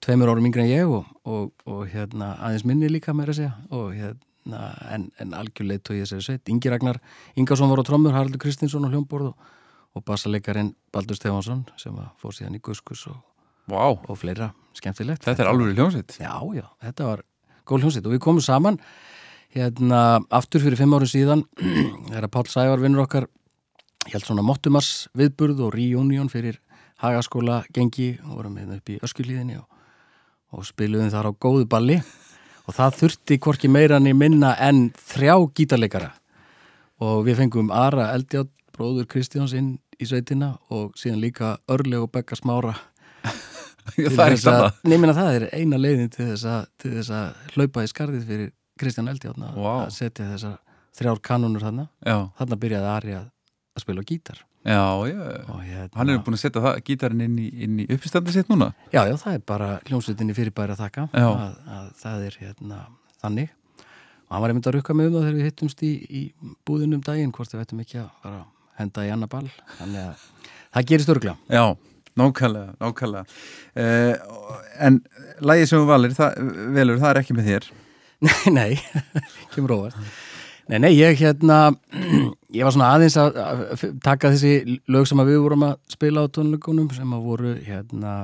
tveimur árum yngri en ég og, og, og hérna, aðeins minni líka meira að segja og hérna, en, en algjörleitt og í þessari sveit. Ingi Ragnar Ingarsson var á trommur, Haraldur Kristinsson á hljómborð og, og bassaleikarin Baldur Stefansson sem fór síðan í Guskus og, Vá, og fleira. Skemmtilegt. Þetta er alveg hljómsveit? Já, já, þetta var góð hljómsveit. Og við komum saman hérna aftur fyrir fimm árum síðan þegar Páll Sævar vinnur okkar held svona Mottumars viðburð og reunion fyrir Hagaskóla gengi og vorum hérna upp í Öskulíðinni og, og spiluðum þar á góðu balli. Og það þurfti hvorki meira niður minna en þrjá gítarleikara. Og við fengum Ara Eldjátt, bróður Kristjáns inn í sveitina og síðan líka Örleg og Bekka Smára. Það er þess ekki að- annað Nei, ég meina það er eina leiðin til þess að, til þess að hlaupa í skarðið fyrir Kristján Eldjátt Vá. að setja þessar þrjár kanunur þarna. Já, þarna byrjaði Ari að, að spila gítar. Já, já. Hérna, Hann er búin að setja það, gítarinn inn í, í uppstandi sitt núna? Já, já, það er bara hljómsveitinni fyrir bæri að Já. að, að það er hérna þannig. Og hann var einmitt að rukka með um það þegar við hittumst í, í búðinum daginn hvort við veitum ekki að fara að henda í annar ball. Þannig að það gerist örgla Já, nákvæmlega, nákvæmlega. Uh, En lagið sem þú valir, það, velur, það er ekki með þér? Nei, nei, kemur óvart Nei, nei, ég hérna, ég var svona aðeins að, að taka þessi lög sem við vorum að spila á tónleikunum sem að voru hérna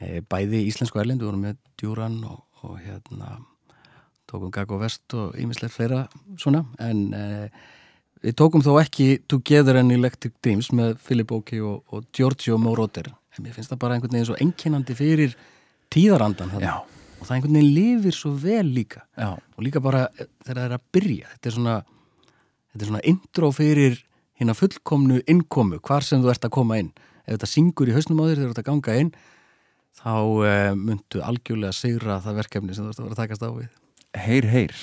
e, bæði íslensku við vorum með Djúran og, og hérna tókum Gago Vest og ýmislegt fleira svona, en e, við tókum þó ekki Together and Electric Dreams með Philip Oki og, og Giorgio Moroder, en mér finnst það bara einhvern veginn svo enkinnandi fyrir tíðarandan þarna. Já. Og það einhvern veginn lifir svo vel líka Já. og líka bara eh, þegar það er að byrja þetta er svona, þetta er svona intro fyrir hérna fullkomnu innkomu hvar sem þú ert að koma inn ef þetta syngur í hausnum á þér þegar þú ert að ganga inn þá uh, myndu algjörlega sigra það verkefni sem þú ert að vera að takast á við Heyr, heyr.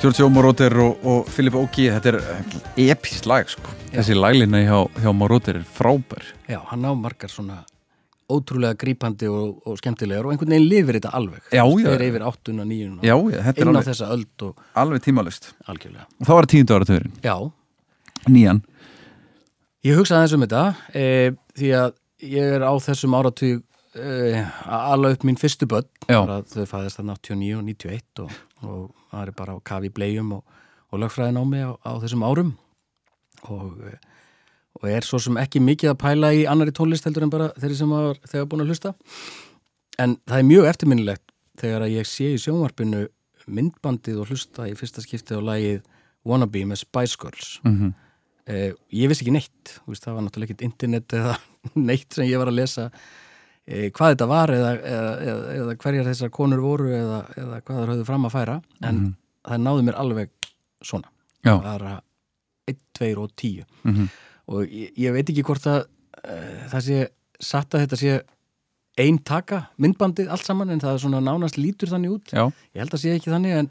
Be together. Giorgio Moroder og, og Philip Oki, þetta er epist lag, sko. Þessi laglina hjá, hjá Moroder er frábær. Já, hann á margar svona ótrúlega grípandi og, og skemmtilegar og einhvern veginn lifir þetta alveg Já, já. Þeir yfir áttuna, níuna Já, já, þetta er inn á þessa öld og Alveg tímalust. algjörlega Og þá var það tíundu áratöðurinn, Já, nýjan. Ég hugsaði aðeins um þetta e, því að ég er á þessum áratug e, að ala upp mín fyrstu börn Já. þau fæðist að 89 og 91 og, og það er bara á kafi í bleium og, og lögfræðin á mig á, á þessum árum. Og og er svo sem ekki mikið að pæla í annari tónlist heldur en bara þeirri sem var þegar búin að hlusta. En það er mjög eftirminnilegt þegar að ég sé í sjónvarpinu myndbandið og hlusta í fyrsta skipti á lagið Wannabe með Spice Girls. Mhm. eh, ég vissi ekki neitt. Veist, það var náttúrulega ekkert internet eða neitt sem ég var að lesa hvað þetta var eða, eða, eða, eða hverjar þessar konur voru eða, eða hvað það höfðu fram að færa en það náði mér alveg svona Já. bara 1, 2 og 10 Mhm. og ég, ég veit ekki hvort að uh, það sé satt að þetta sé ein taka myndbandið allt saman en það er svona nánast lítur þannig út Já. ég held að sé ekki þannig en,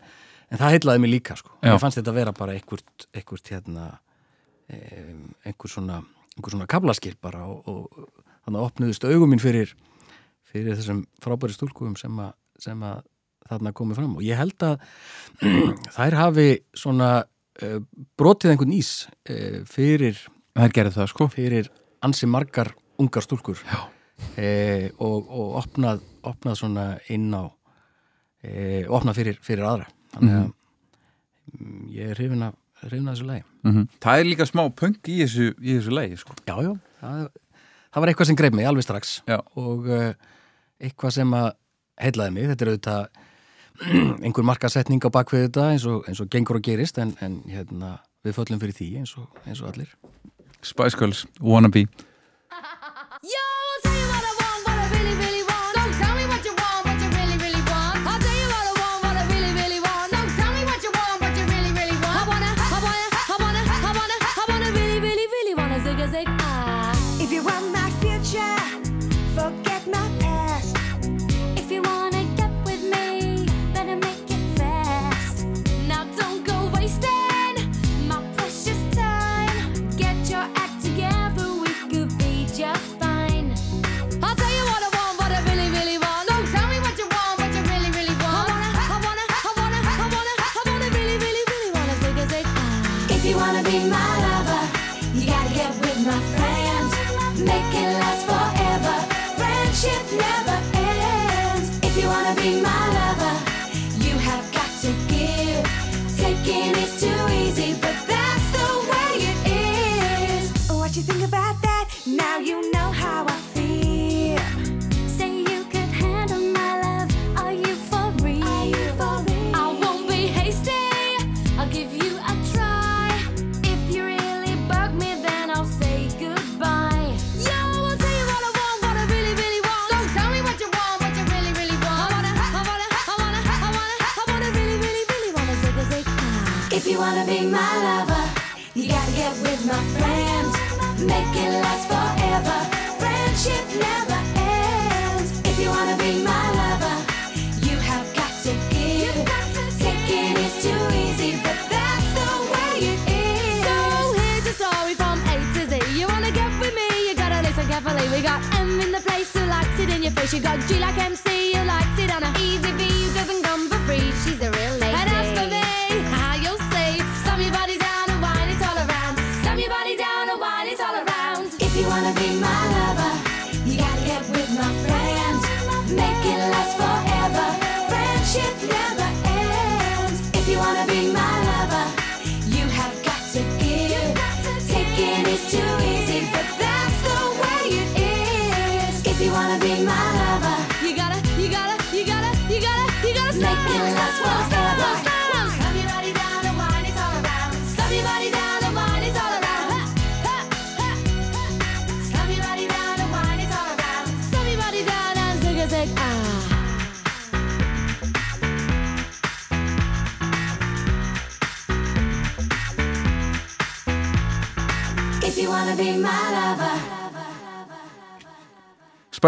en það heitlaði mig líka sko. Ég fannst þetta vera bara einhvert, einhvert hérna um, einhver svona einhver svona kablaskil bara og, og þannig opnuðust augum mín fyrir fyrir þessum frábæri stúlkum sem að, sem að þarna komið fram. Og ég held að þær hafi svona uh, brotið einhvern ís uh, fyrir Það gerði það sko. fyrir ansi margar ungar stúlkur. E, og, og opnað, opnað svona inn á opnað fyrir, fyrir aðra. Þannig að mm, ég er hrifin af, hrifin af þessu lagi. Mhm. Það er líka smá punk í þessu, í þessu lagi sko. Já, já, það, það var eitthvað sem greið mig alveg strax. Já. og uh, eitthvað sem að heilaði mig, þetta er auðvitað einhver markasetning á bakvið þetta eins og, eins og gengur og gerist en, en hérna, við föllum fyrir því eins og, eins og allir. Spice Girls, Wannabe. Yo,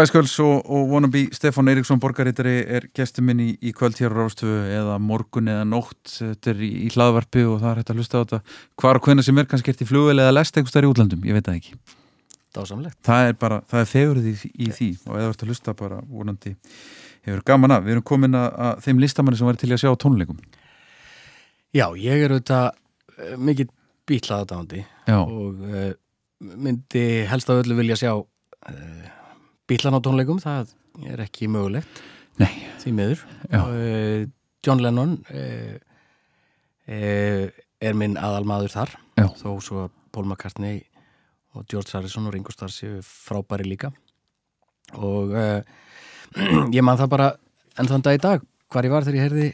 Spice Girls og, og Wannabe Stefán Eiríksson borgarittari er gestur minn í, í kvöld hér á Rástöfu eða morgun eða nótt þetta er í, í hlaðvarpi og það er hægt að hlusta á þetta hvar og hvenna sem er kannski í flugvel eða lest einhvers þar í útlandum, ég veit það ekki Dásamlegt. það er bara, það er fegurð í, í því og eða vart að hlusta bara vonandi hefur gaman að, við erum komin að, að þeim listamanni sem var til að sjá tónleikum Já, ég er auðvitað uh, mikið bítlaða dándi Já. og uh, myndi helst af öllu vilja sjá uh, bítlan á tónleikum, það er ekki mögulegt. Nei. því miður. Uh, John Lennon uh, uh, er minn aðalmaður þar. Já. þó svo Paul McCartney og George Harrison og Ringo Starr séu frábæri líka. Og ég man það bara enn þann dag í dag hvar ég var þegar ég heyrði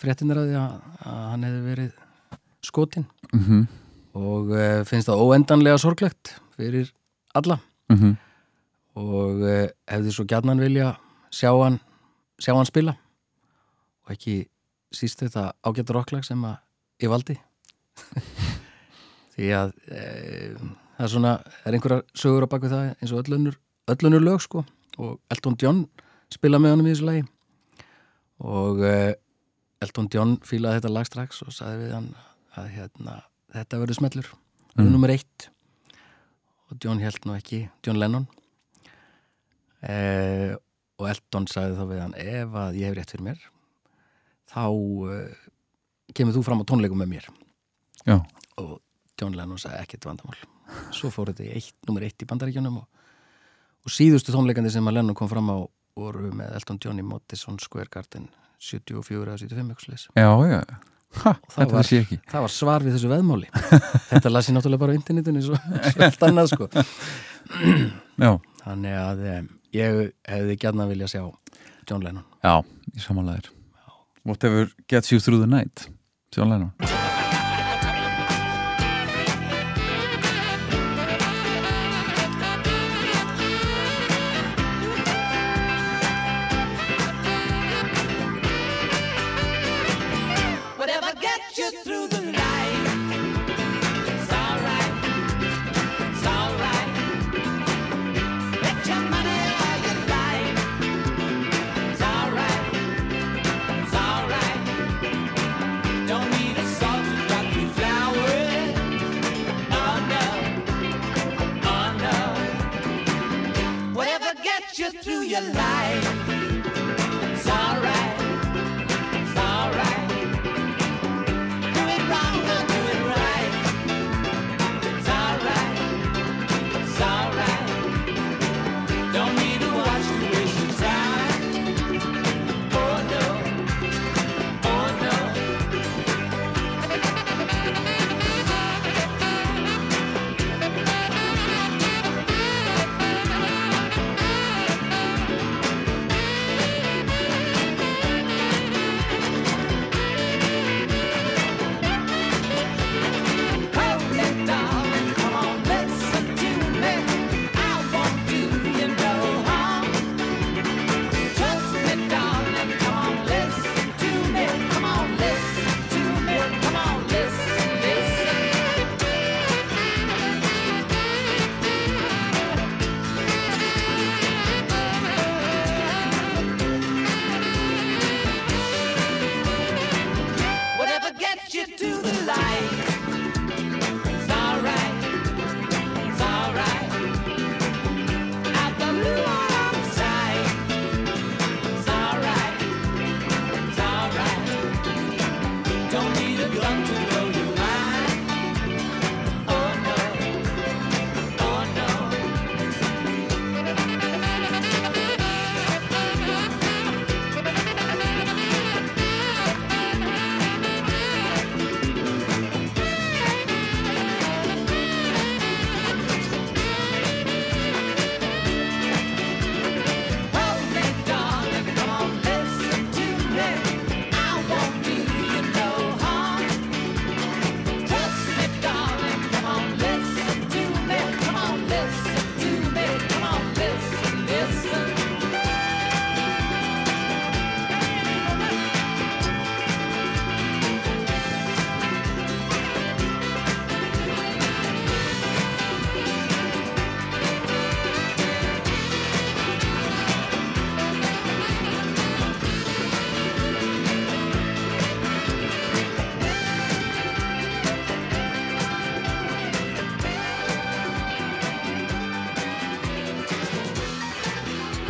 fréttinir að að, hann hefði verið skotin Mhm, og uh, finnst það óendanlega sorglegt fyrir alla. Mhm. Og uh, hefði svo gjarnan vilja sjá hann, sjá hann spila. Og ekki síst þetta ágættur rocklag sem að ég valdi. Því að e, það er svona, er einhverjar sögur á baku það eins og öllunur, öllunur lög sko. Og Elton John spila með honum í þessu lagi. Og e, Elton John fílaði þetta lag strax og sagði við hann að hérna, þetta verður smellur. Mm. nummer eitt. Og John held nú ekki, John Lennon e, og Elton sagði þá við hann ef að ég hef rétt fyrir mér þá e, kemur þú fram á tónleikum með mér. Já. og John Lennon sagði ekkert vandamál. Svo fór þetta eitt, nummer eitt í bandaríkjunum og, og síðustu tónleikandi sem að Lennon kom fram á voru með Elton John í Madison Square Garden 74 eða 75 ykkursleis Já, já, ha, það þetta var, það var svar við þessu veðmáli. Þetta las ég náttúrulega bara á internetinu svo, svo allt annað sko. Já, þannig að um, ég hefði gætna vilja sjá John Lennon. Já, í samanlegaðir Whatever gets you through the night John Lennon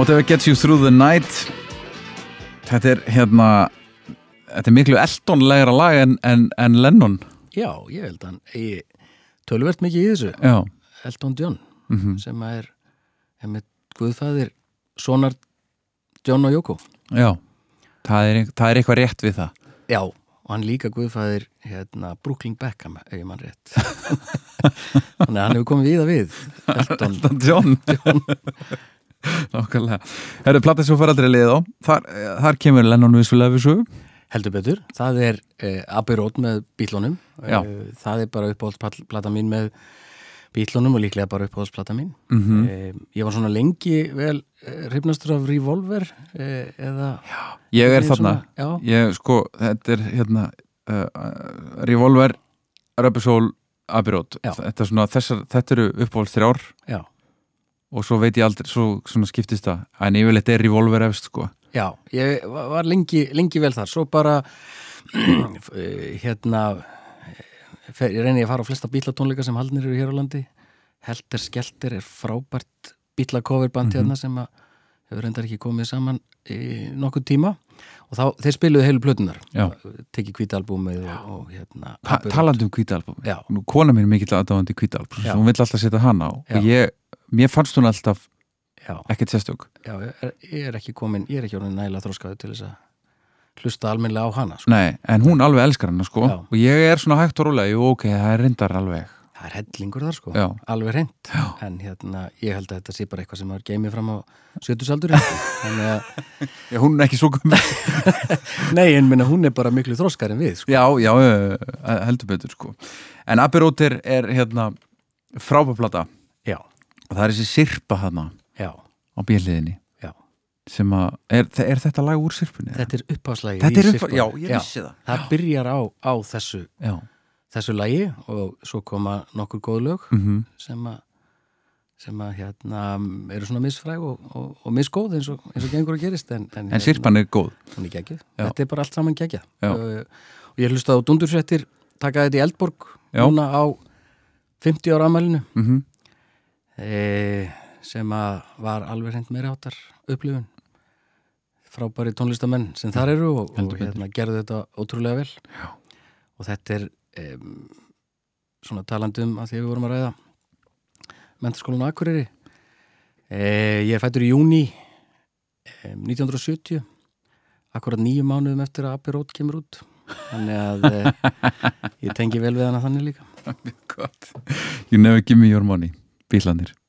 Whatever gets you through the night. Þetta er hérna Þetta er miklu eltonlegra lag en, en, en Lennon. Já, ég held að eigi tölvert mikið í þessu. Já, Elton John Mhm. sem er, með Guðfæðir sonar John og Jóko já. Það er, það er eitthvað rétt við það. Já, og hann líka guðfæðir hérna, Brooklyn Beckham ef ég mann rétt. Þannig að hann hefur komið við að við Elton, Elton John Nákvæmlega. Herðu, platta sem fær aldrei leið á Þar, eh, þar kemur Lennon vissulega við sögu. Heldur betur. Það er uh, Abbey Road með bílunum Já. það er bara uppáhaldsplata mín með bílunum og líklega bara uppáhaldsplata mín. Mhm. uh, ég var svona lengi vel uh, hrifnastur af Revolver uh, eða Ég er þarna. svona- já. Ég sko, þetta er hérna uh, Revolver, Soul Abbey Road. Já. þetta, er svona, þessar, þetta eru uppáhalds þrjár. Já, og svo veit ég aldrei, svo svona skiptist það. En yfirleitt er Revolver efst sko. Já ég var lengi, lengi vel þar. Svo bara eh, hérna eh, fer, ég reyni að fara á flesta bílatónleika sem haldnir eru hér á landi. Helter Skelter er frábært bílacoverband hérna sem að hefur reyndar ekki komið saman í nokkuð tíma. Og þá, þeir spiluðu heilu plötunar tekið kvítalbúmið og, og hérna Ta talandi um. Nú, kona mín er mikill aðdáðandi kvítalbum Já. hún vill alltaf setja hana á. Já. og ég, mér fannst hún alltaf ekkert sérstök. Já, ég er, ekki komin ég er ekki orðin nægilega þróskaði til þess að hlusta almennilega á hana sko. Nei, en hún alveg elskar hana sko. Já. og ég er svona hægt og rólega, jú ok, það er reyndar alveg. Það er hellingur þar sko, Já. alveg reynd en hérna, ég held að þetta sé bara eitthvað sem er geimið fram á sjötusaldur þannig að, Já, hún er ekki svo gömur nei, en minna hún er bara miklu þróskar en við sko. Já, já, heldur betur sko. En Road er, hérna frábæplata já, það er þessi sirpa hana já, á bíliðinni sem að, er, er þetta lag úr sirpunni? þetta er uppáslægi Þetta er upp- já, ég vissi það. það byrjar á, á þessu Já, þessu lagi og svo koma nokkur góð lög mhm. sem að sem að hérna eru svona misfræg og, og, og misgóð eins og, eins og gengur að gerist en, en, En sirpan er góð. er þetta er bara allt saman geggjað. Já. uh, og ég hlustaði á Dundursvettir taka þetta í Eldborg núna á 50 ára amælinu mm e, sem að var alveg hreint meira áttar upplifun. Frábæri tónlistamenn sem þar eru og, og hérna, gerðu þetta ótrúlega vel. Já. og þetta er um, svona talandi um að því að við vorum að ræða mentaskólan á Akureyri. E, ég er fættur í júni e, 1970 akkurat nýju mánuðum eftir að Abbey Road kemur út. Þannig að e, ég tengi vel við hana þannig líka. Gott. You never give me your money, bílanir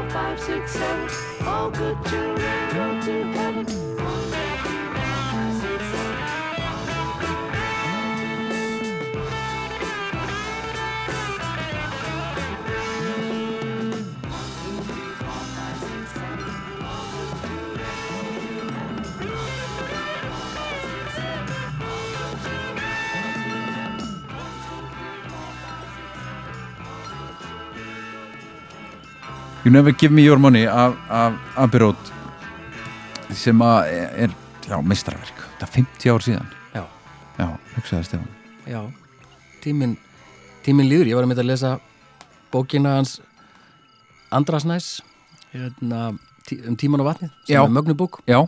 four, five, six, seven. All good children go to heaven. You Never Give Me Your Money af, af Abbey Road sem að er, já, mestrarverk þetta er 50 ár síðan. Já. já, hugsaði Stefán. Já, tíminn tíminn líður, ég var að mynda að lesa bókina hans Andras Næs hérna, um tíman og vatnið sem Já. er mögnubók já,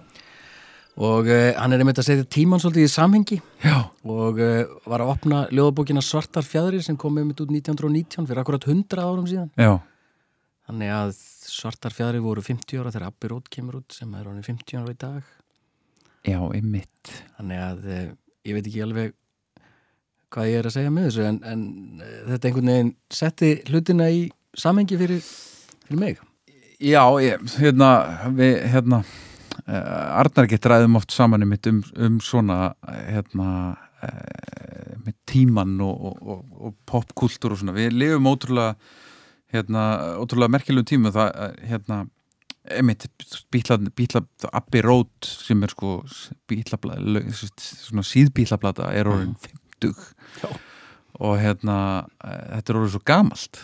og uh, hann er einmitt að setja tíman svolítið í samhengi. Já, og uh, var að opna ljóðabókina Svartar fjæðrir sem kom einmitt út 1919 fyrir akkurat 100 árum síðan. Já þannig að Svartar fjæðrir voru 50 ára þegar Abbey Road kemur út sem er honum 50 ára í dag. Já, einmitt. Þannig að uh, ég veit ekki alveg hvað ég er að segja með þessu en, en uh, þetta einhvern veginn setti hlutina í samhengi fyrir, fyrir mig. Já, ég, hérna við, hérna uh, Arnar gett ræðum oft saman um, um svona hérna uh, með tíman og, og, og, og popkultúr og svona, við lifum ótrúlega hérna, ótrúlega merkilegum tíma það, eh, hérna einmitt, bítla, bítla, Abbey Road sem er sko bítla, svona síðbítlaplata er orðin 50 Já. og hérna eh, þetta er orðin svo gamalt.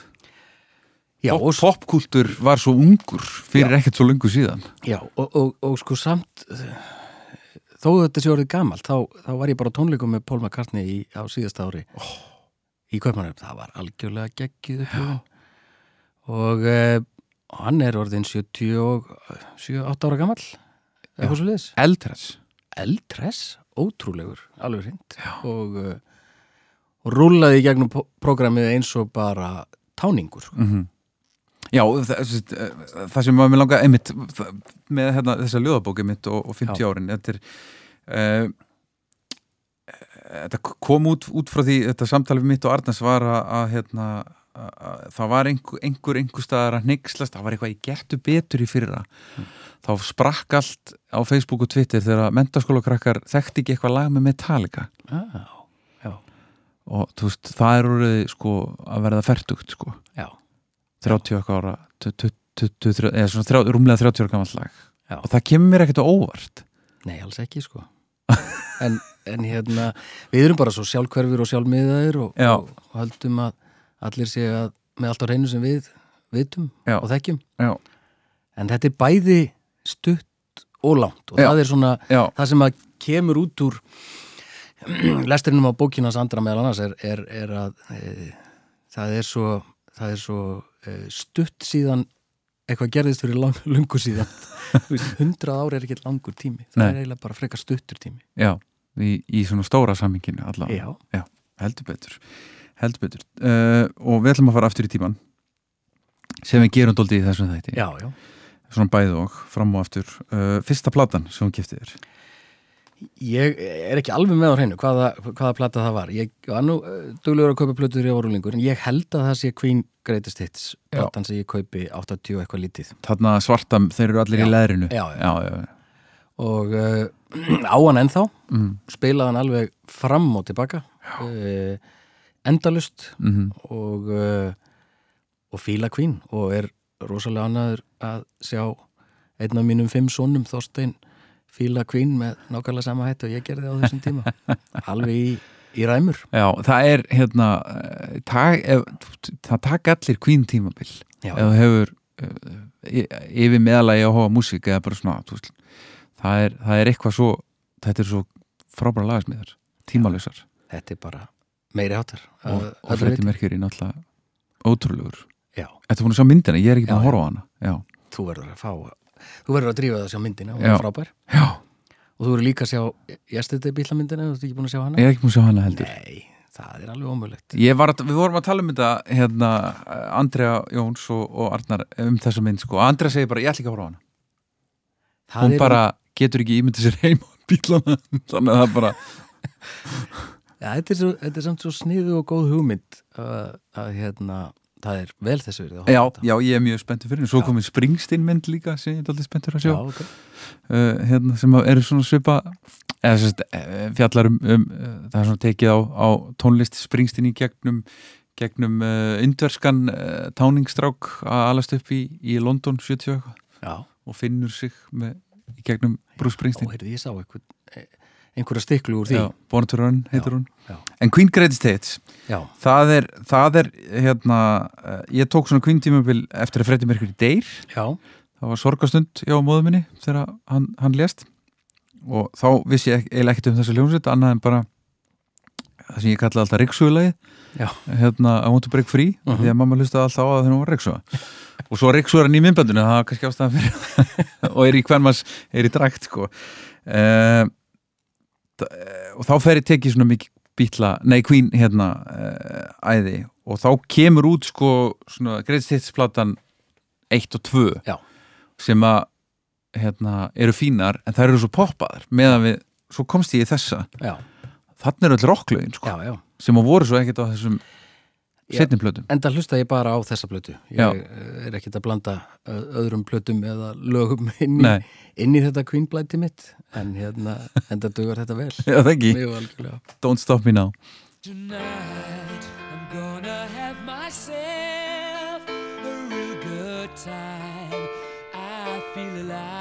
Já, og, popkultur var svo ungur fyrir ekkert svo lungu síðan. Já, og, og, og sko samt þó þetta sé orðið gamalt þá, þá var ég bara tónleikum með Paul McCartney í, á síðasta ári oh. í Kaupmannum, það var algjörlega geggið upplifun og uh, hann er orðin 78 ára gamall. Eitthvað svo liðis Eldræs eldress, ótrúlegur. Alveg hreint. Og, uh, og rúlaði í gegnum prógramið eins og bara táningur sko. mm Já, það, það, það sem var mér langa einmitt með hérna, þessa ljóðabóki mitt og, og 50 Já. árin þetta er uh, þetta kom út, út frá því þetta samtalið mitt og Arnars var að, hérna það var einhver, einhver einhver staðar að neykslast, það var eitthvað ég getur betur í fyrra. Þá sprakk allt á Facebook og Twitter þegar mentaskólakrakkar þekkti ekki eitthvað lag með Metallica. Já, og þú veist, það er úrið sko að verða fertugt sko. Já. 30 okkar ára 20, 20, 30, eða svona 30, rúmlega 30 ára gammal lag. Já. og það kemur mér ekkert á óvart. Nei, alls ekki sko. En, en hérna, við erum bara svo sjálfhverfur og sjálfmiðaðir og, og, og höldum að allir sé að með allt á reynu sem við vitum Já. og þekkjum Já. en þetta er bæði stutt og langt og Já. það er svona það sem að kemur út úr lesturinnum á bókinas andra meðal annars er, er, er að e, það er svo, það er svo e, stutt síðan eitthvað gerðist fyrir lang, lungu síðan Þú veist, 100 ár er ekki langur tími það Nei. er eiginlega bara frekar stuttur tími já, í, í svona stóra samminginu allavega. Já. heldur betur heldur betur uh, og við ætlum að fara aftur í tíman sem við gerum dóldi í þessum þætti Já, já svona bæði og fram og aftur uh, fyrsta platan sem hún giftið þér Ég er ekki alveg með á hreinu hvaða, hvaða plata það var. Ég var nú uh, duglegur að kaupa plötur í árúlingur en ég held að það sé Queen Greatest Hits platan sem ég kaupi 80 og eitthvað lítið. þarna svarta, þeir eru allir Já. í leðrinu Já, já. já, já. Og á hann ennþá, Mm. spilaði hann alveg fram og tilbaka, uh, endalust Mm og, uh, og fíla Queen og er rosalega annaður að sjá einn af mínum fimm sonum Þorstein fíla Queen með nákvæmlega sama hætt og ég gerði á þessum tíma. alveg í, í ræmur. já, það er hérna uh, tak, ef, það taka allir Queen tímabil Já, ef þú hefur uh, y- yfir meðalagi að hóa músík eða bara svona það, er, það er eitthvað svo þetta er svo frábæra lagasmiðar tímalösar þetta er bara meiri áttar. og, og Freddy Mercury náttúrulega ótrúlegur. Já. Þetta búin að sjá myndina, ég er ekki búin Já, að horfa á hana. Já, þú verður að fá þú verður að drífa það að sjá myndina og það er frábær. Já. og þú verður líka að sjá Yesterday bílamyndina, þú ert ekki búin að sjá hana? Ég er ekki búin að sjá hana heldur. Nei, það er alveg ómögulegt. Ég við vorum að tala um þetta hérna, Andrea Jóns og, og Arnar um þessa mynd sko, Andrea segir bara ég ætla ekki að horfa á hana. Það hún er, bara getur ekki ímyndið sér heim á bílana þannig að það bara ja, þetta, er svo, þetta er samt svo sniðu og góð hugmynd að, að hérna það er vel þessu verið að Já, já, ég er mjög spenntur fyrir. Svo Já. komið Springsteen mynd líka sem ég er alltaf spenntur að sjá. Já, ok. uh, hérna, sem eru svona svipa eða sérst, fjallar um, um uh, það er svona tekið á, á tónlist Springsteen í gegnum gegnum uh, indverskan uh, táningstrák að alast upp í, í London 70 og eitthvað Já, finnur sig með, í gegnum Bruce og Springsteen heyrðu, ég sá eh, einhverja stiklu úr því. Já, Born to Run heitir hún. já. en Queen Greatest Hits. Já, það er, það er hérna, uh, ég tók svona Queen tímabil eftir að Freddie Mercury deyr. Já, það var sorgastund hjá móðu minni þegar hann, hann lést. Og þá vissi ég eiginlega ekkert um þessa hljómsveit annað en bara það sem ég kallaði alltaf Riksugulagi Já. hérna I want to break free Mhm. því að mamma hlustaði alltaf á það þegar hún var Riksuga og svo Riksugar hann í minnbandinu það var kannski ástæðan fyrir og er í hvernmanns, er í drakt sko. Uh, og þá fer ég tekið svona mikið bítla, nei Queen hérna uh, æði. Og þá kemur út sko svona Greatest Hits platan 1 og 2 Já. sem að hérna, eru fínar en það eru svo poppaðar meðan við, svo komst ég í þessa. Já, þannig eru öll rocklögin sko, já, já. sem að voru svo ekkert á þessum Setni plötum Enda hlusta ég bara á þessa plötu. Ég Já. eh, er ekkert að blanda ö- öðrum plötum eða lögum inn í, inn í þetta Queen blæti mitt. En hérna, enda dugar þetta vel. Já, það ekki. Don't Stop Me Now Tonight I'm gonna have myself a real good time. I feel alive,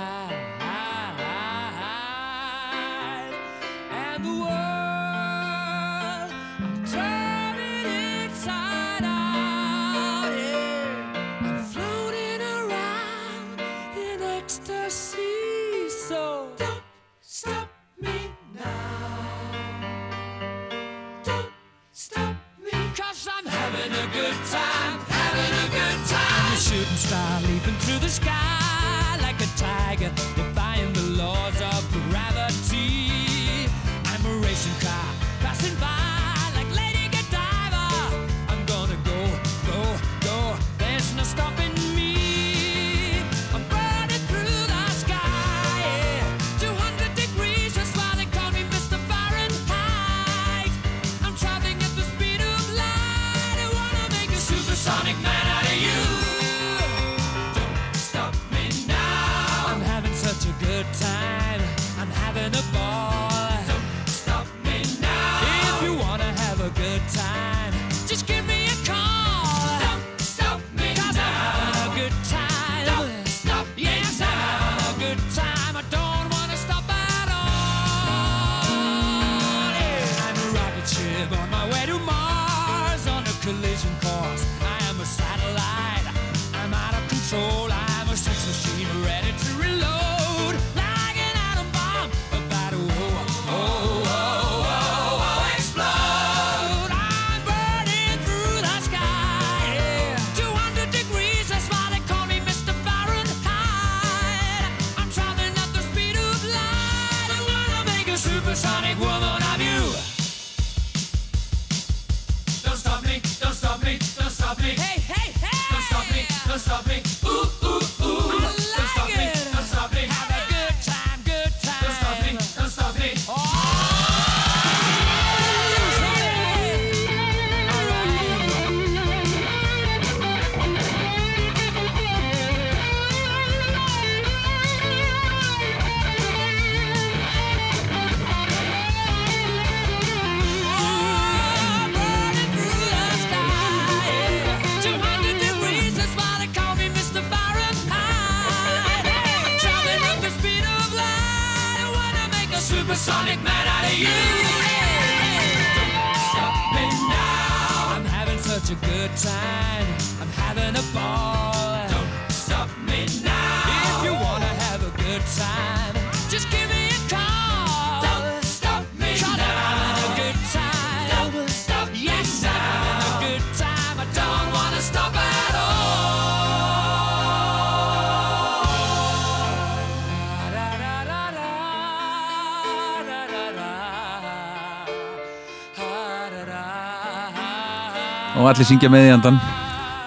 og allir syngja með í andan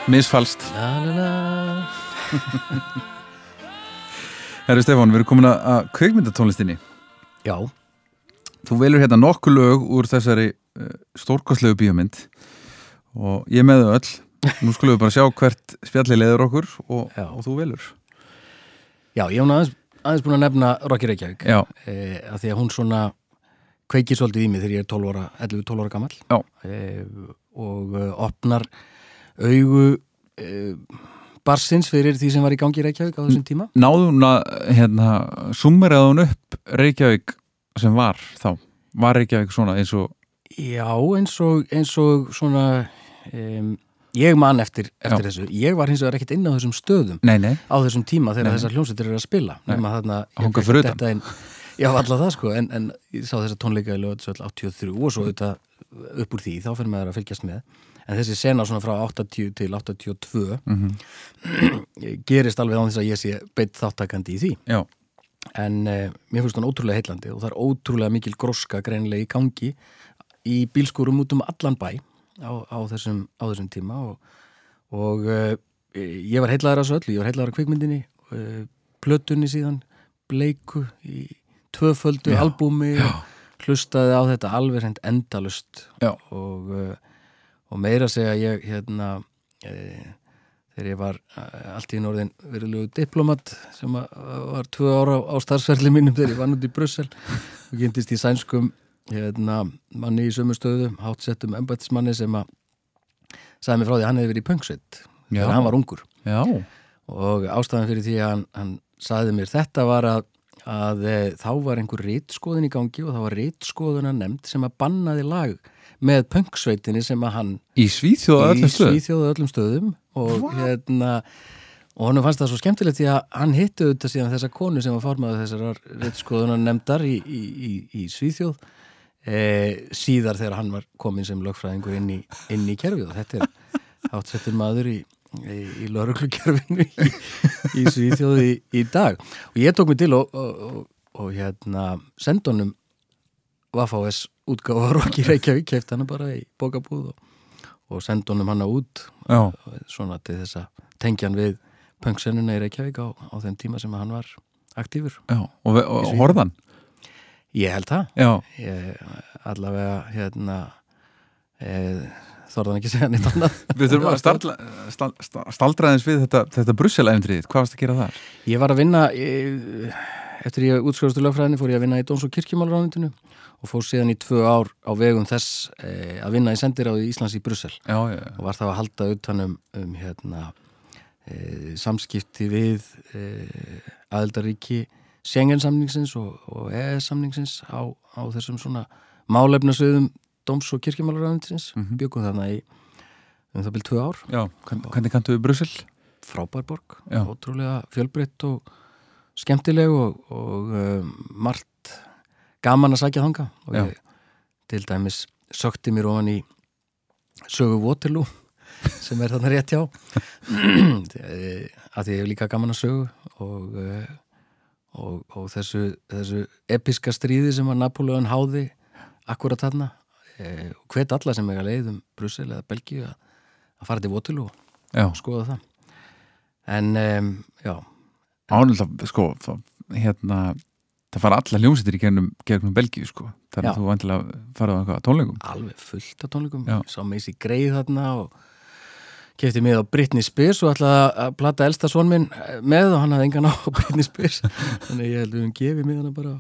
misfalst. Herri Stefán, við erum komin að- kveikmyndatónlistinni Já, Þú velur hérna nokkuð lög úr þessari uh, stórkostlegu bíómynd og ég með þau öll. Nú skulum við bara sjá hvert spjalli leður okkur og, og þú velur. Já, ég hef aðeins, aðeins búin að nefna Rocky Reykjavík e, að því að hún svona kveikir svolítið í mig þegar ég er 12 ára, 11-12 ára gamall. Já. e, og e, opnar augu e, barsins fyrir því sem var í gangi í Reykjavík á þessum tíma. Náðu hún að hérna, summeraði hún upp Reykjavík sem var þá? Var Reykjavík svona eins og Já, eins og, eins og svona um, ég man eftir, eftir þessu. Ég var hins vegar ekkert inn á þessum stöðum Nei, nei, á þessum tíma þegar Nei. þessar hljómsveitir eru að spila Nei. nema þarna ég Hanga fékk Já, alltaf það sko en, en ég sá þessa tónleika í lögatsvöld 83 og svo þetta upp úr því þá fyrir maður að fylgjast með. En þessi sena svona frá 80 til 82 Mhm. gerist alveg á þess að ég sé beitt þáttakandi í því. Já, en uh, mér finnst hún ótrúlega heillandi og það er ótrúlega mikil gróska greinilega í gangi í bílskúrum út um allan bæ á, á, þessum, á þessum tíma og, og uh, ég var heillaður að þessu öllu, ég var heillaður að kvikmyndinni uh, plötunni síðan bleiku í tvöföldu Já, albúmi já. hlustaði á þetta alveg hreint endalust og, uh, og meira segja ég hérna uh, þegar ég var uh, allt í norðin verulegu diplomat sem var tvö ára á starfsverli mínum þegar ég vann út í Brussel og kynntist í sænskum hérna, manni í sömu stöðu hátsettum embættismanni sem að sagði mér frá því að hann hefði verið í pungsveit Já. þegar hann var ungur. Já, og ástæðan fyrir því að hann, hann sagði mér þetta var að, að e, þá var einhver rítskoðun í gangi og þá var rítskoðuna nefnd sem að bannaði lag með pungsveitinni sem að hann í Svíþjóða í öllum stöð Svíþjóðu öllum stöðum og hérna og honum fannst það svo skemmtilegt því að hann hitti auðvitað síðan þessa konu sem var formaður þessar réttskoðunar nefndar í, í, í, í Svíþjóð e, síðar þegar hann var komin sem lögfræðingur inn í, inn í kerfið. Og þetta er hátsettur maður í, í, í lauruglukerfinu í, í Svíþjóð í, í dag og ég tók mig til og, og, og, og hérna sendunum Vafáes útgáfa Rokki Reykjavík keift hana bara í bókabúð og, og sendunum hana út Já. svona til þess að tengja hann við pöngsennuna í Reykjavík á, á þeim tíma sem hann var aktífur. já, og, og, og horðan Ég held það. Ég, allavega, hérna, e, þorðan ekki segja neitt annað. við þurfum að staldra, stald, staldraðins við þetta, þetta Brussel-æfndrið, hvað varst að gera þar? Ég var að vinna, e, eftir ég útskjóðastu lögfræðinni fór ég að vinna í Dóms- og kirkjumálránundinu og fór síðan í tvö ár á vegum þess e, að vinna í sendiráði Íslands í Brussel. Já, já, já. og var þá að halda utan um, hérna, e, samskipti við e, aðeldaríki Schengen-samningsins og, og EES-samningsins á, á þessum svona málefnasviðum Dóms- og kirkjumálaræðinsins mm Mhm. byggum þarna í um það byrjum tvö ár já hvern- hvernig kanntu við Brussel? frábær borg, Já. ótrúlega fjölbreytt og skemmtileg og, og um, margt gaman að sækja þanga og Já. ég til dæmis sökti mér ofan í sögu Waterloo sem er þarna rétt hjá að því ég hef líka gaman að sögu og, eh, og, og þessu, þessu episka stríði sem að Napoleon háði akkurat þarna eh, hvet alla sem eiga leið um Brussel eða Belgíu að, að fara til Já, og skoða það. En um, já, ánulegt sko, það- hérna það fara alla hljómsýttir í gegnum, gegnum Belgíu sko, þannig að þú vantilega farið á tónleikum. Alveg fullt af tónleikum. Já. sá Macy Gray þarna og kefti mig á Britney Spears og ætlaði að plata elsta son minn með og hann hafði engan á Britney Spears. Þannig ég held að hún gefi mig hana bara.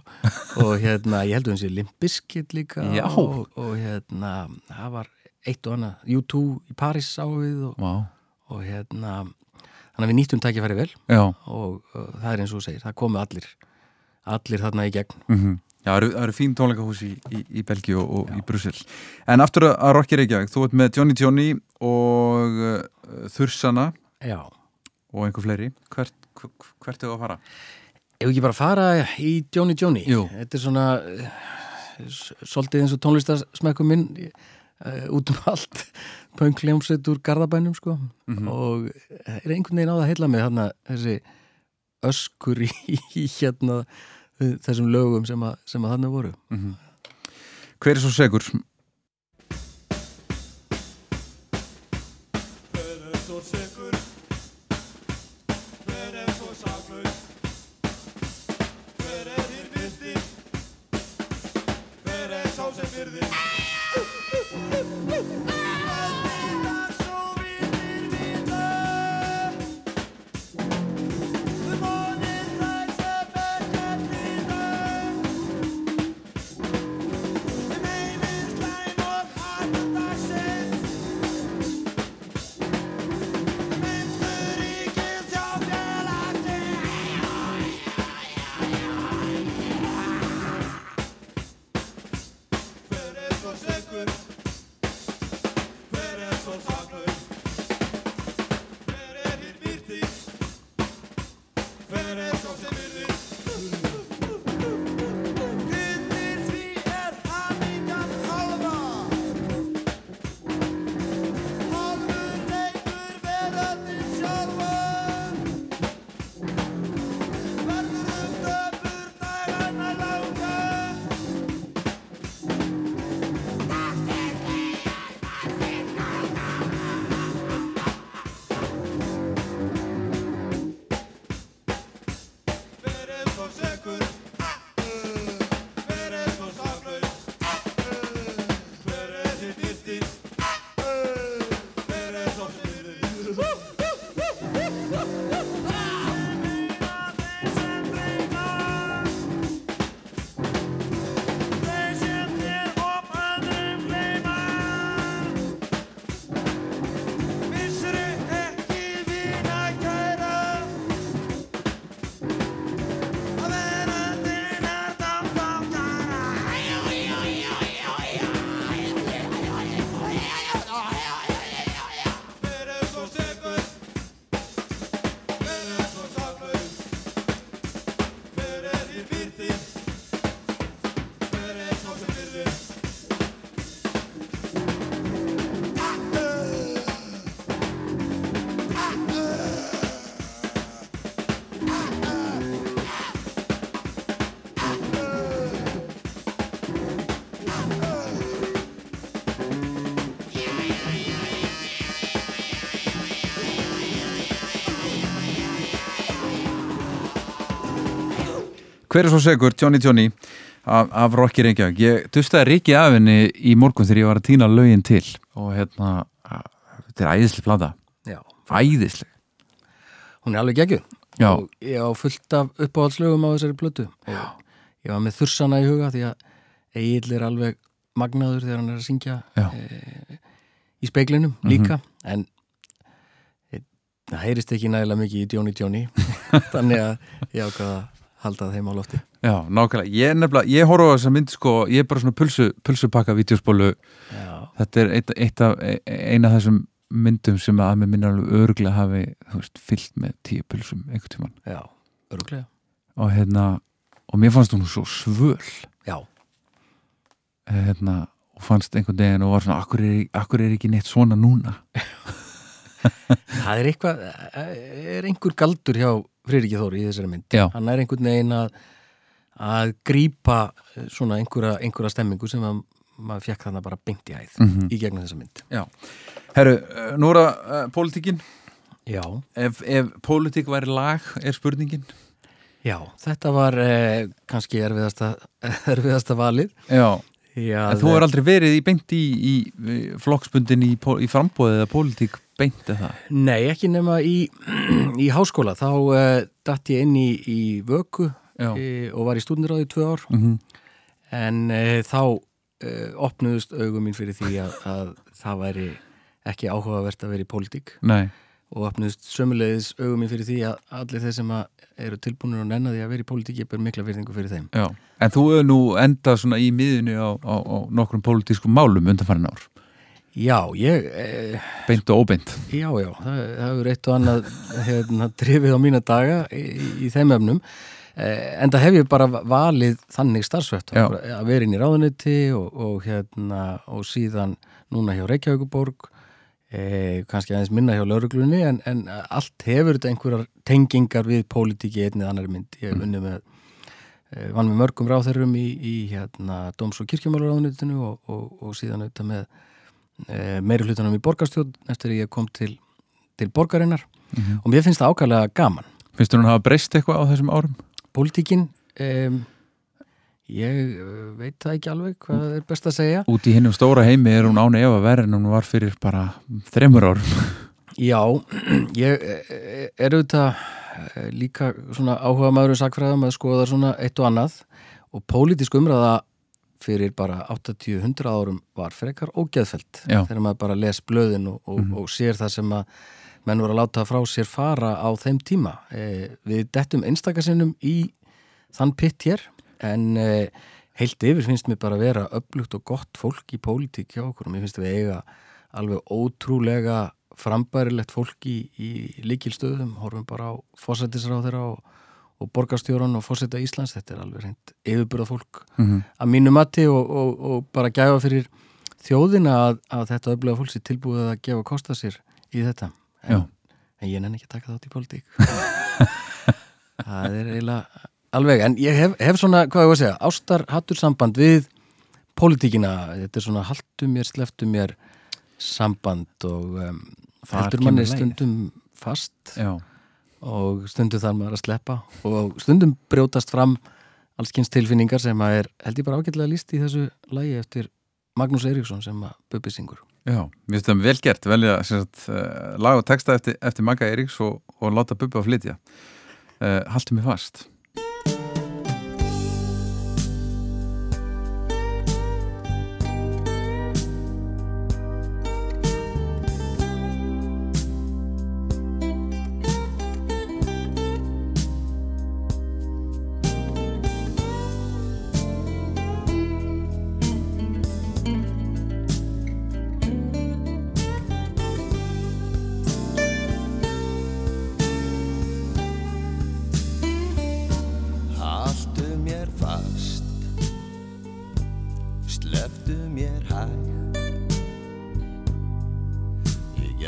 Og hérna, ég held að hún sé Limp Bizkit líka og, og hérna, það var eitt og annað. U2 í Paris sá við og, Vá, og hérna þannig að við nýttum tækifæri vel. Og uh, það er eins og segir, það komu allir allir þarna í gegn. Mm Já, það eru, eru fín tónleikahús í, í, í Belgíu og, og í Brussel. En aftur að Rocky Reykjavík, þú ert með Johnny Johnny og uh, Þursana Já, og einhver fleiri. Hvert, hvert, er það að fara? Ef ekki bara fara í Johnny Johnny? Jú. Þetta er svona eh, svolítið eins og tónlistarsmekkum minn uh, út um allt. Pöngljómsveit úr Garðabænum sko. Mhm. og er einhvern veginn á það að heilla mig þarna þessi öskur í hérna eh, þessum lögum sem að, sem að þarna voru Hver er svo segur? Hver er svo segur, Johnny Johnny af, af Rocky Reykjavík. Ég dustaði Rikki af henni í morgun þegar ég var að týna lögin til. Og hérna þetta er æðislega plata. Já, æðislega hún er alveg geggjuð. Já. og ég á fullt af uppáhaldslögum á þessari plötu. Og ég var með þursana í huga því að Egil er alveg magnaður þegar hann er að syngja Já. e, í speiklinum Mhm. líka. En e, það heyrist ekki nægilega mikið í Johnny Johnny. Þannig að ég ákvaða að halda þeim á lofti. Já, nákvæmlega, ég nefnilega, ég horfa á þessa mynd sko, ég er bara svona pulsu, pulsupakka vídeospólu, Já, þetta er eitt, eitt af, e- eina af þessum myndum sem að mér minna alveg öruglega hafi, veist, fyllt með tíu pulsum einhvern tímann. Já, öruglega og hérna, og mér fannst hún svo svöl. Já, hérna, og fannst einhvern veginn og var svona, akkur er, akkur er ekki neitt svona núna? Það er eitthvað er einhver galdur hjá Friðriki Þóri í þessari mynd. Já. hann er einhvern veginn að að grípa eh, svona einhverja, einhverja stemmingu sem að maður fekk þannig bara beint í hæð Mhm. í gegnum þessa mynd. Já, herru, eh, nú er það uh, pólitíkin, Já, ef, ef pólitík væri lag, er spurningin. Já, þetta var eh, kannski erfiðasta, erfiðasta valið. Já, Já, en þú er aldrei verið í beint í, í, í flokksbundin í, í frambóðið eða pólitík beint eða? Það Nei, ekki nema í, í háskóla. Þá uh, datt ég inn í, í vöku e, og var í stúdinráði í tvö ár. Mm en uh, þá uh, opnuðust augum mín fyrir því að, að það væri ekki áhugavert að vera í pólitík. Nei, og opnuðust sömulegis augum mín fyrir því að allir þeir sem eru tilbúinur og nenna því að vera í pólitík ég ber mikla virðingu fyrir þeim. Já En þú hefur nú endað svona í miðunni á, á, á nokkrum pólitískum málum undanfærin ár. Já, ég eh, beint og óbeint. Já, já, það, það hefur eitt og annað hérna, drifið á mína daga í, í þeim öfnum eh, en það hef ég bara valið þannig starfsvett að vera inn í ráðuneyti og, og, hérna, og síðan núna hjá Reykjavíkuborg eh, kannski aðeins minna hjá lauruglunni en, en allt hefur þetta einhverjar tengingar við pólitíki í einni eða annari mynd ég með eh, vann með mörgum ráðherrum í, í hérna, Dóms- og kirkjumálaráðunitinu og, og, og síðan auðvitað með e, meiri hlutunum í borgarstjórn eftir að ég kom til, til borgarinnar Mhm. og mér finnst það ákvæmlega gaman Finnst þú hún hafa breyst eitthvað á þessum árum? Pólitíkin um, ég eh, veit það ekki alveg hvað er best að segja Út í hinnum stóra heimi er hún án efa verið en hún var fyrir bara þremur árum Já, ég eh, er auðvitað eh, líka svona áhuga maður um sakfræðum að skoða svona eitt og annað og pólitísk umræða fyrir bara 80-100 árum var frekar ógeðfelt Já. þegar maður bara les blöðin og, og, Mhm. og sér það sem að menn voru að láta frá sér fara á þeim tíma. Eh, við dettum einstakasinnum í þann pitt hér en eh, heilt yfir finnst mér bara að vera öflugt og gott fólk í pólitík hjá okkur. Og mér finnst við eiga alveg ótrúlega frambærilegt fólk í, í líkilstöðum, horfum bara á fósættisráð þeirra og, og borgarstjóran og fósætta Íslands, þetta er alveg reynd yfirbúrað fólk Mhm. að mínu mati og, og, og bara gæfa fyrir þjóðina að, að þetta öfluga fólk sé tilbúið að gefa kosta sér í þetta. En, en ég nenni ekki að taka þátt í pólitík. Það er eiginlega alveg, en ég hef, hef svona, hvað ég var að segja ástar hattur samband við pólitíkina, þetta er svona haltu mér, sleftu mér samband og um, Þar heldur manni stundum fast. Já, og stundum þarf maður að sleppa og stundum brjótast fram allskynns tilfinningar sem að er held ég bara ágætlega líst í þessu lagi eftir Magnús Eiríksson sem að Bubbi syngur. Já, mér finnst það vel gert. Velja sagt, uh, lag og texta eftir, eftir Magga Eiríks og, og láta Bubba að flytja. Uh, Haltu mig fast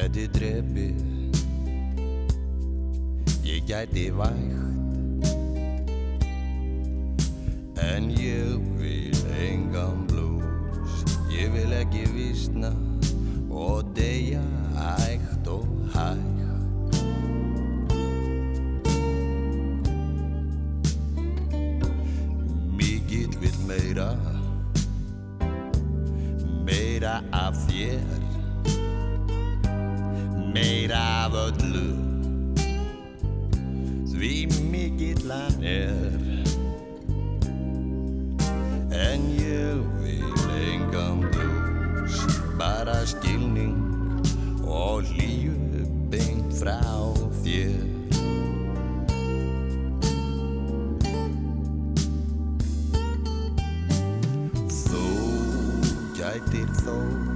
gæti drepið. Ég gæti vægt. En ég vil engan blús Ég vil ekki vísna Og deyja hægt og hægt. Meira. Meira af þér Meira af öllu. Því mikill hann er. En ég vil engan blues Bara skilning og hlýju beint frá þér. Þú gætir þóst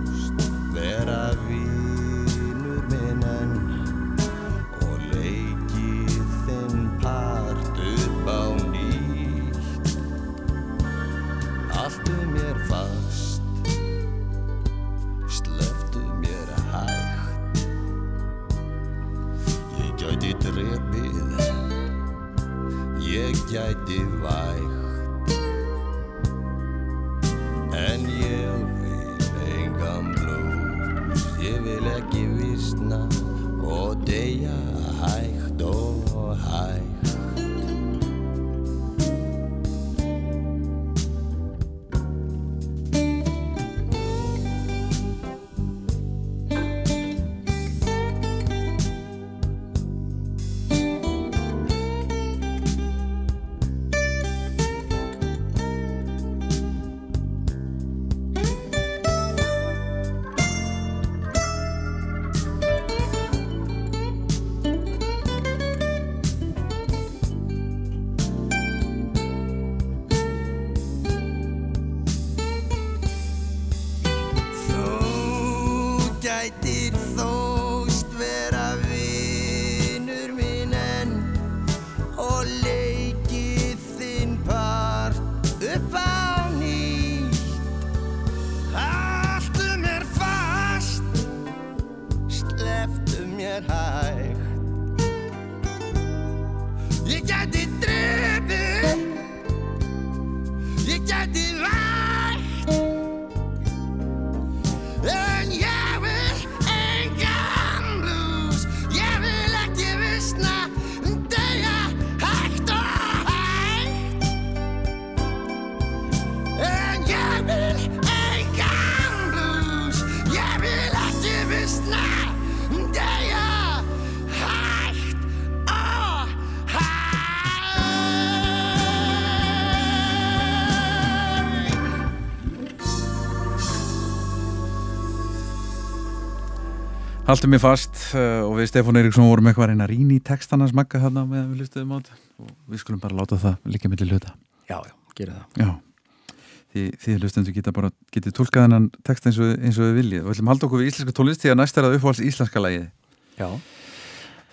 Haldum mér fast uh, og við Stefán Eiríksson vorum eitthvað að reyna rýna í textana smakka þarna meðan við listuðum á þetta og við skulum bara láta það líka millir hluta. Já, já, gera það. Já, því, því hlustendur geta bara, getið tólkað hennan text eins og, eins og við viljið við ætlum að halda okkur við íslenska tónlist því að næst er að uppáhalds íslenska lagið. Já.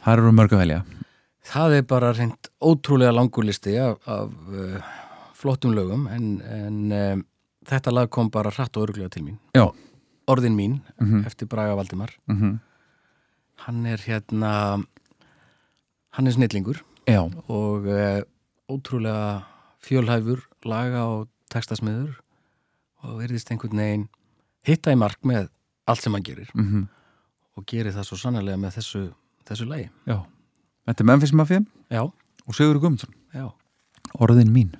Það eru mörg að velja. Það er bara reynd ótrúlega langur listi af, af uh, flottum lögum en, en um, þetta lag kom bara hratt og öruglega til mín. Já. Orðin mín Mhm. eftir Braga Valdimar. Mm Hann er hérna, hann er snillingur Já. og uh, ótrúlega fjölhæfur laga og textasmiður og verðist einhvern veginn hitta í mark með allt sem hann gerir Mhm. og gerir það svo sannarlega með þessu, þessu lagi. Já. Þetta er Memphis Mafia Já. og Sigur Guðmundsson. Já. Orðin mín.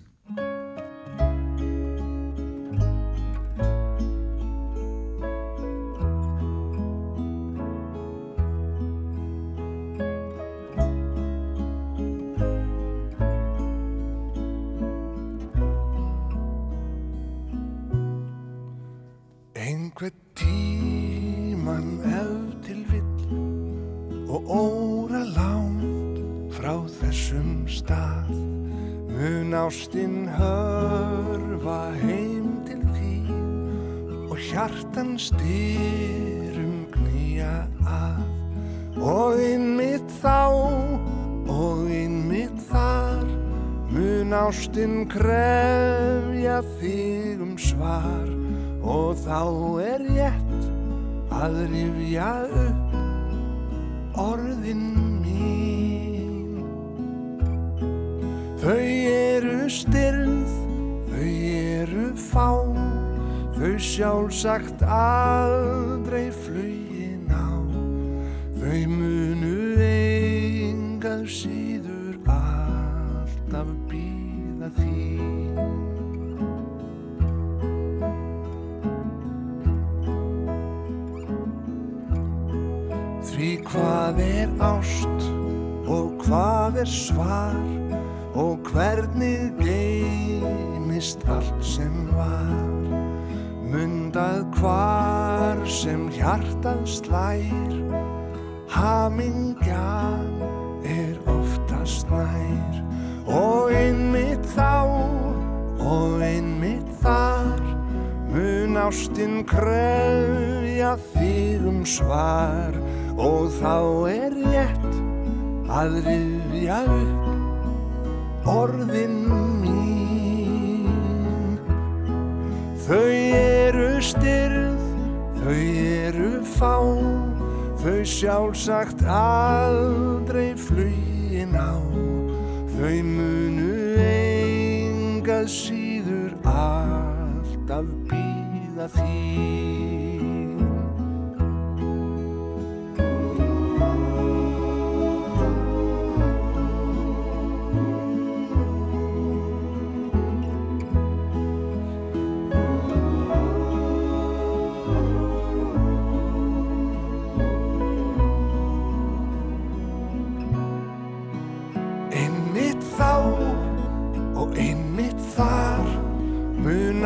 Einhvern tíman ef til vill og óra langt frá þessum stað. Mun ástinn hörfa heim til þín og hjartan styrum knýja að. Og innmitt þá og innmitt þar mun ástinn krefja þig um svar og þá er rétt að rifja upp orðin mín. Þau eru styrð, þau eru fá, þau sjálfsagt aldrei flugin er svar og hvernig geymist allt sem var. Mundað hvar sem hjartað slær, hamingjan er oftast nær. Og einmitt þá og einmitt þar mun ástinn krefja þig um svar og þá er rétt að rifja upp orðin mín. Þau eru styrð, þau eru fá, þau sjálfsagt aldrei flugin á. Þau munu engað síður alltaf býða þín.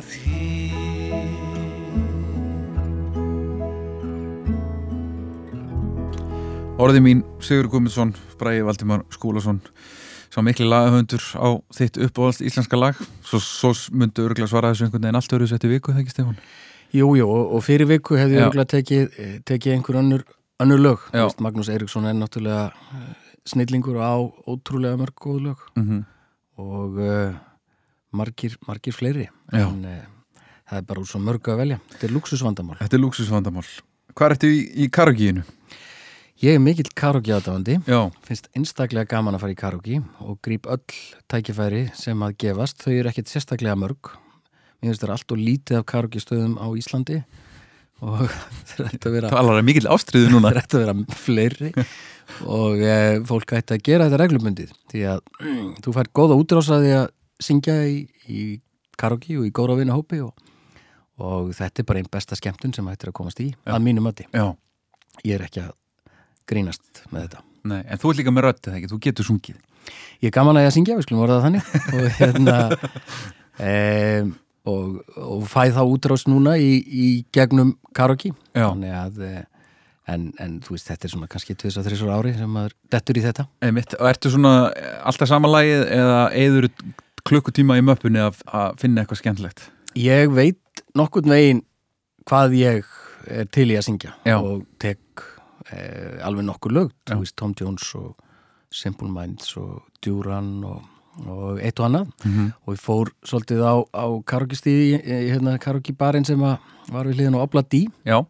þín. Orði mín, Sigur Guðmundsson, Bræði Valdimar Skúlason sá mikli lagahöndur á þitt uppáhald íslenska lag svo, svo myndu örgulega svara þessu einhvern veginn allt öru setti viku, það ekki Stefán? Jú, jú, og, og fyrir viku hefði örgulega tekið, eh, tekið einhver önnur, önnur lög. Veist, Magnús Eiríksson er náttúrulega eh, snillingur og á ótrúlega mörg góð lög Mm og uh, margir, margir fleiri. Já. En uh, það er bara úr svo mörg að velja. Þetta er luxusvandamál. Þetta er lúksusvandamál. Hvað ertu í, í karagíinu? Ég er mikill karaoke aðdáðandi, finnst einstaklega gaman að fara í karaoke og gríp öll tækifæri sem að gefast. Þau eru ekkit sérstaklega mörg. Mér finnst það allt og lítið af karaoke stöðum á Íslandi og það ætti að vera, talar að mikill ástriðu núna. það ætti að vera fleiri og e, fólk ætti að gera þetta reglumundið því að þú fær góða útrásaði að syngja í, í karaoke og í góra vinna hópi og, og þetta er bara einn besta skemmtun sem hættir að komast í að mínum. Já, Ég er ekki að grínast með þetta. nei, en þú ert líka með rödd, eða ekki? Þú getur sungið. Ég er gaman að ég að syngja, við skulum orða þannig og hérna e, og, og fæð þá útrást núna í, í gegnum karaoke Já. þannig að e, en, en þú veist, þetta er svona kannski 2-3 ári sem maður dettur í þetta Einmitt, og ertu svona eh, alltaf samanlægið eða eður klukkutíma í möppunni að, að finna eitthvað skemmtilegt? Ég veit nokkurn veginn hvað ég er til í að syngja Já. og tek e, alveg nokkur lög, þú veist Tom Jones og Simple Minds og Duran og, og eitt og annað Mhm. og ég fór svolítið á, á karaoke stíði, hérna karaoke barinn sem var við hliðin á Obla D Já,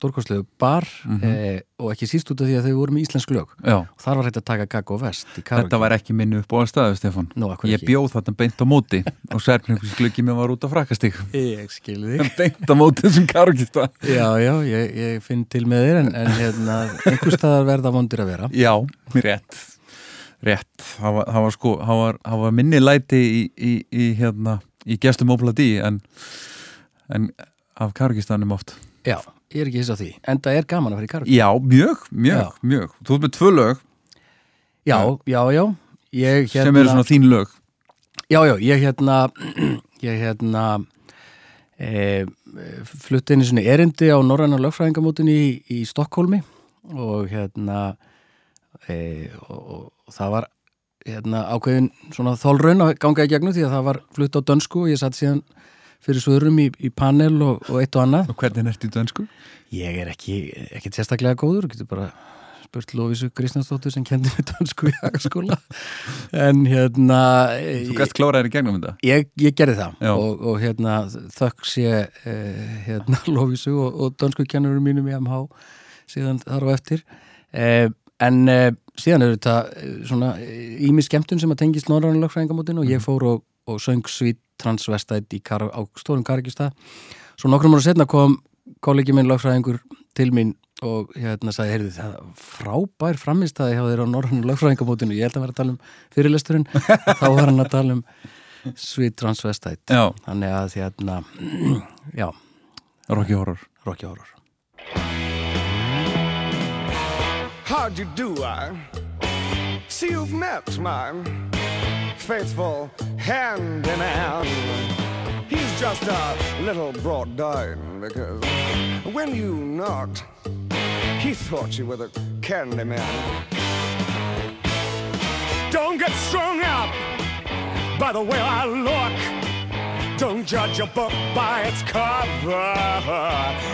stórkostlegt e, stórkostlegu bar e, og ekki síst út af því að þau voru með íslensk lög já. og þar var hægt að taka gag og vest Þetta var ekki minni upp á staðu, Stefán. Nú, af hverju Ég bjóð þarna beint á móti og sverfningus glöggi mér var út á frakastík. Ég skilði þig beint á móti þessum karokista. Já, já, ég, ég finn til með þér en, en hérna, einhver staðar verða vondir að vera Já, rétt. Rétt. Það var, það var sko, það var, það var minni læti í, í, í hérna, í gestum Óbladí en, en af karokistanum oft. Já, ég er ekki hiss á því En það er gaman að fara í karaoke Já, mjög, mjög, Já. mjög. Þú ert með tvö lög Já, já, já ég, hérna, sem eru svona þín lög. Já, já, ég hérna ég hérna e, flutti einu svona erindi á Norræna lögfræðingamótin í, í Stokkólmi og hérna e, og, og það var hérna ákveðin svona þólraun að ganga í gegnum því að það var flutt á dönsku og ég satt síðan fyrir svörum í, í panel og, og eitt og annað. Og hvernig ertu í dönsku? Ég er ekki, ekki sérstaklega góður, getur bara spurt Lófisu Kristjánsdóttur sem kendi með dansku í hagaskóla en hérna Þú gæst klóraðir í gegnum þetta? Ég, ég gerði það og, og hérna þökk sé eh, hérna Lófisu og, og dansku kennurum mínum í MH síðan þar á eftir. Eh, en eh, síðan er þetta eh, svona ími skemmtun sem að tengist norrænu lögfræðingamótin og ég fór og, og söng svít transvestætt á stórum Karikistað svo nokkrum ára setna kom kollegi minn lögfræðingur til mín og hérna sagði, heyrðu það frábær framistæði hjá þeir á norrænu lögfræðingamótinu ég held að vera að tala um fyrirlesturinn. Þá var hann að tala um Sweet Transvestite. Já. þannig að hérna já, Rocky Horror. Rocky Horror. How'd you do, I? See you've met my faithful hand in hand. He's just a little brought down because when you knocked, he thought you were the candy man. Don't get strung up by the way I look. Don't judge a book by its cover.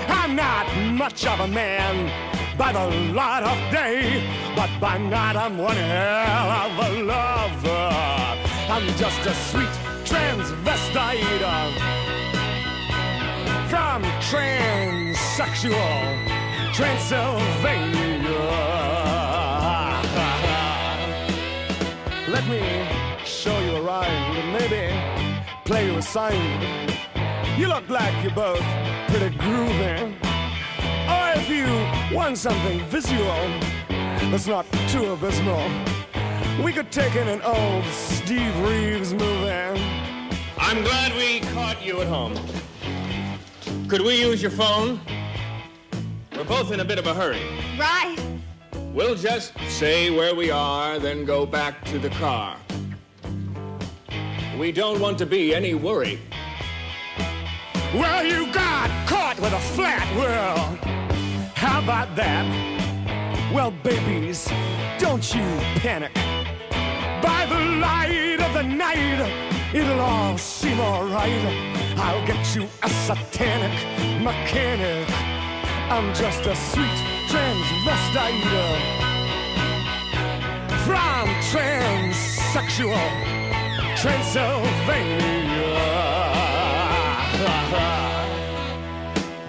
I'm not much of a man by the light of day, but by night I'm one hell of a lover. I'm just a sweet transvestite from transsexual Transylvania. Let me show you a rhyme maybe play you a sign. You look like you're both pretty groovy. Or if you want something visual that's not too abysmal, we could take in an old Steve Reeves movie. I'm glad we caught you at home. Could we use your phone? We're both in a bit of a hurry. Right. We'll just say where we are, then go back to the car. We don't want to be any worry. Well, you got caught with a flat world. How about that? Well, babies, don't you panic. By the light of the night, it'll all seem alright. I'll get you a satanic mechanic. I'm just a sweet transvestite from transsexual Transylvania.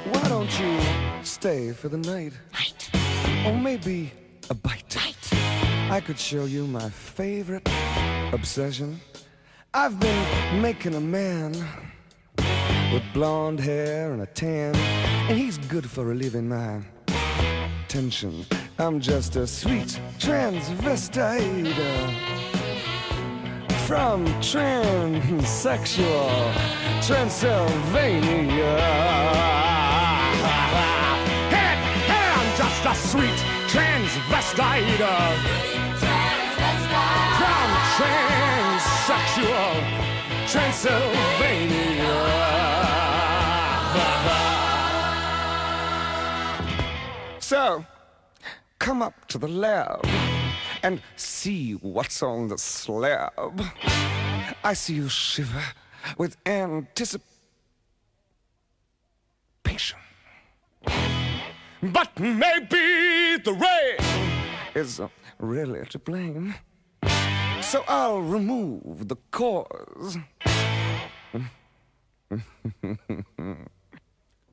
Why don't you stay for the night? Night. Or maybe a bite. Bite. I could show you my favorite obsession. I've been making a man with blonde hair and a tan, and he's good for relieving my tension. I'm just a sweet transvestite uh, from transsexual Transylvania. Hey, hey, I'm just a sweet transvestite Transylvania. So, come up to the lab and see what's on the slab. I see you shiver with anticipation. But maybe the rain is really to blame. So I'll remove the cause.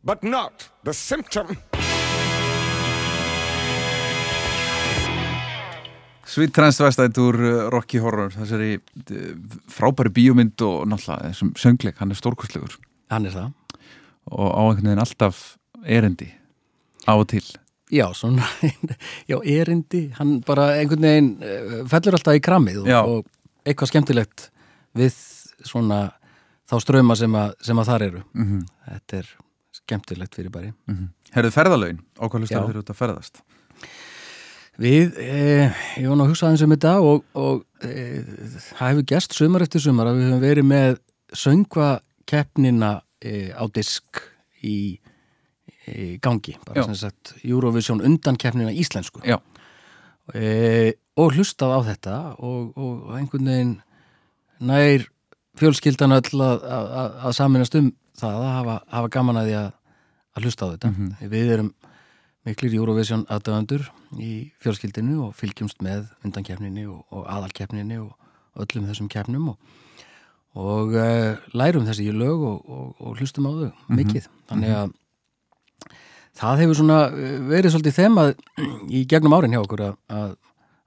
but not the symptom. Sweet Transvestite úr uh, Rocky Horror þessari uh, frábæri bíómynd og náttúrulega þessum söngleik, hann er stórkostlegur Hann er það og á einhvern veginn alltaf erindi á og til Já, svona, já, erindi hann bara einhvern veginn eh, fellur alltaf í kramið og, Já. og eitthvað skemmtilegt við svona þá ströma sem að, sem að þar eru Mhm. þetta er skemmtilegt fyrir bæri mm -hmm. Herðu ferðalögin, á hvað hlustar þeir út að ferðast? Við, eh, ég var nú að hugsa aðeins um þetta og, og eh, það hefur gerst sumar eftir sumar að við höfum verið með söngvakeppnina eh, á disk í, í gangi, bara Já. sem sagt Eurovision undan keppnina íslensku eh, og hlustað á þetta og, og einhvern veginn nær fjölskyldan öll að, að, að saminast um það að hafa, hafa gaman að því að, að hlusta á þetta Mhm. við erum miklir Eurovision aðdöðandur í fjölskyldinu og fylgjumst með undankefninni og, og aðalkefninni og öllum þessum kefnum og, og uh, lærum þessi í lög og, og, og hlustum á þau mikið. Þannig að það hefur svona eh, verið svolítið þemað í gegnum árin hjá okkur að, að,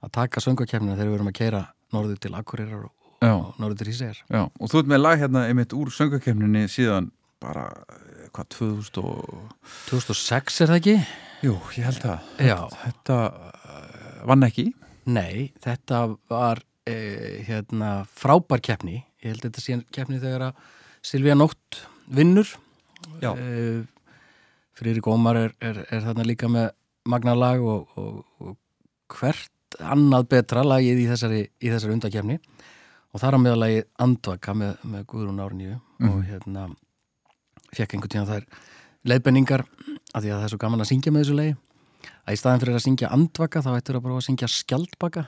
að taka söngakefnina þegar við verum að keira norður til Akureyrar og, og norður til Ísæjar. Já, og þú ert með lag hérna einmitt úr söngakefninni síðan bara, eh, hvað, 2000 og... 2006 er það ekki? Jú, ég held það. Já. Þetta uh, vann ekki. Nei, þetta var eh, hérna frábær keppni ég held að þetta sé keppni þegar að Silvía Nótt vinnur Já. Eh, Friðrik Ómar er, er, er þarna líka með magnalag og, og, og hvert annað betra lagið í þessari, í þessari undakefni og þar á meðal lagið Andvaka með, með Guðrún Árníu og Mhm. hérna fekk einhvern tíðan þær leiðbenningar af því að það er svo gaman að syngja með þessu lagi. Að í staðin fyrir að syngja andvaka þá ættir að prófa að syngja skjaldbaka.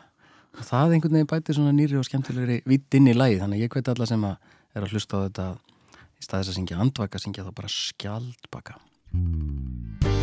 Og það einhvern veginn bætir svona nýri og skemmtilegri vitt inn í lagi þannig að ég veit alla sem að er að hlusta á þetta í staðis að syngja andvaka syngja þá bara skjaldbaka Thank you.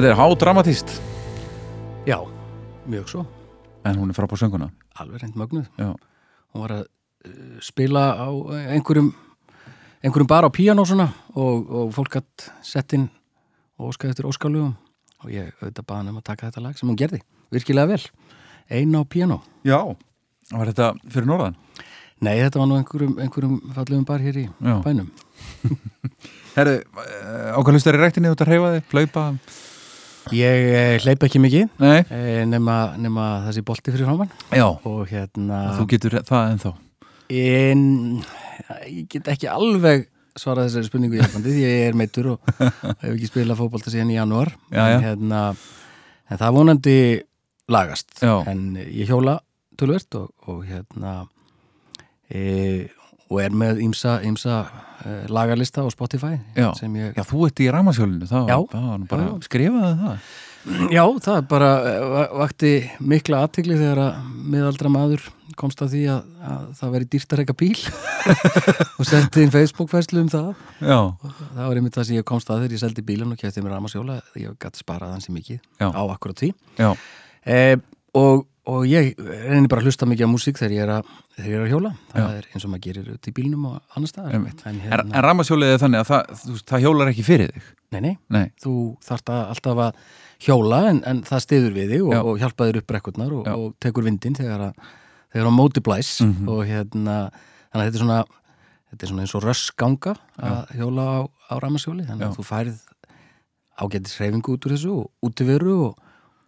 Þetta er hádramatíst Já, mjög svo en hún er frábár sönguna. alveg reynd mögnuð Já. hún var að uh, spila á einhverjum einhverjum bara á píanó svona og, og fólk hatt sett inn og óskaði eftir óskalugum og ég auðvitað baði hann um að taka þetta lag sem hún gerði virkilega vel, ein á píanó Já. Var þetta fyrir norðan? Nei, þetta var nú einhverjum, einhverjum fallegum bar hér í Já. bænum Herru, ákvæð hlustar í ræktinni út að hreyfa þig, flaupa? Ég eh, hleyp ekki mikið eh, nema, nema þessi bolti fyrir fráman Já. og hérna Þú getur það ennþá. en ég get ekki alveg svara þessari spurningu í Japandi því ég er meittur og hef ekki spilað fótbolta síðan í janúar Já, já. En, hérna, en það vonandi lagast Já. en ég hjóla tölvert og, og hérna e, og er með ímsa, ímsa e, lagarlista á Spotify Já. sem ég Já, þú ert í ramasjólinu, það, það skrifaði það. Já, það bara eh, va- vakti mikla aðtegli þegar að miðaldra maður komst að því að, að það veri dýrt að reyka bíl og setti inn Facebook-fæslu um það Já. það var einmitt það sem ég komst að þegar ég seldi bílinn og kæfti mér ramasjóla ég gæti sparað hansi mikið Já. á akkurat því Já. e, og, og ég reynir bara að hlusta mikið á músík þegar ég er að, ég er að hjóla það Já. er eins og maður gerir út í bílnum og annar staðar en, En, en ramasjólið er þannig að það, þú það hjólar ekki fyrir þig. Nei, nei, Nei. þú þarft að alltaf að hjóla en, en það stiður við þig og, Já. og hjálpa þér upp brekkurnar og, Já. og tekur vindin þegar að þegar á móti blæs Mhm. og hérna þannig að þetta er svona, þetta er svona eins og rössganga að hjóla á, á ramasjóli þannig Já. að þú færið ágætis hreyfingu út úr þessu og útiveru og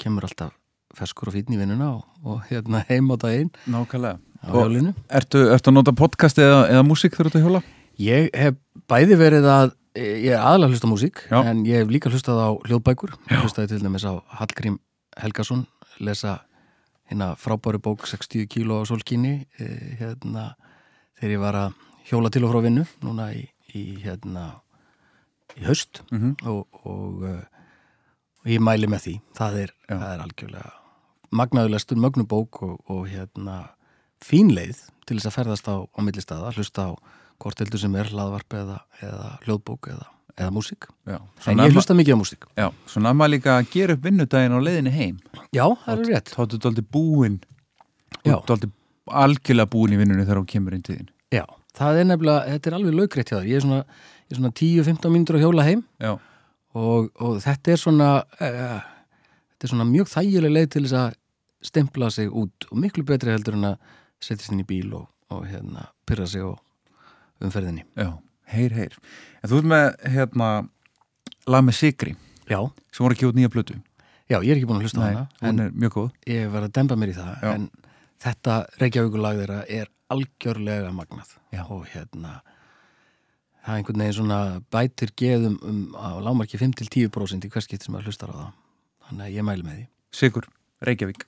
kemur alltaf ferskur og fítn í vinnuna og, og hérna heim á daginn Nákvæmlega. á Og. Ertu, ertu að nota podcast eða, eða músík ert að hjóla? Ég hef bæði verið að ég er aðalega að hlusta músík Já. en ég hef líka hlustað á hljóðbækur hlustaði til dæmis á Hallgrím Helgason lesa hérna frábæru bók 60 kíló á solkíni eh, hérna þegar ég var að hjóla til og frá vinnu núna í, í hérna í haust Mhm. og, og, uh, og ég mæli með því það er, það er algjörlega magnaðulegstur mögnubók og, og hérna fín leið til þess að ferðast á, á millistaða, hlusta á hvort heldur sem er hlaðvarp eða, eða hljóðbók eða, eða músík Já. en ég hlusta mikið á músík Já, svona að maður líka að gera upp vinnudaginn á leiðinni heim. Já, það er rétt. Þá er þetta aldrei ert aldrei algjörlega búinn í vinnunni þegar þú kemur inn til þín. Já, það er nefnilega, þetta er alveg laugreitt hjá þér ég er svona, svona 10-15 mínútur að hjóla heim og, og þetta er svona uh, þetta er svona mjög þægileg leið til þess að stempla sig út og miklu betri heldur en að setjast inn í bíl og, og hérna pyrra sig á umferðinni Já, heyr, heyr. En þú ert með, hérna, lag með Sigri. Já. Sem voru ekki út nýja plötu. Já, ég er ekki búin að hlusta á hana hún er mjög góð. Ég var að demba mér í það Já. en þetta Reykjavíkulag þeirra er algjörlega magnað Já. og hérna það er einhvern veginn svona bætir geðum um á lámarki 5-10% í hvers getur sem að hlustar á það þannig að ég mæli með því Sigur, Reykjavík.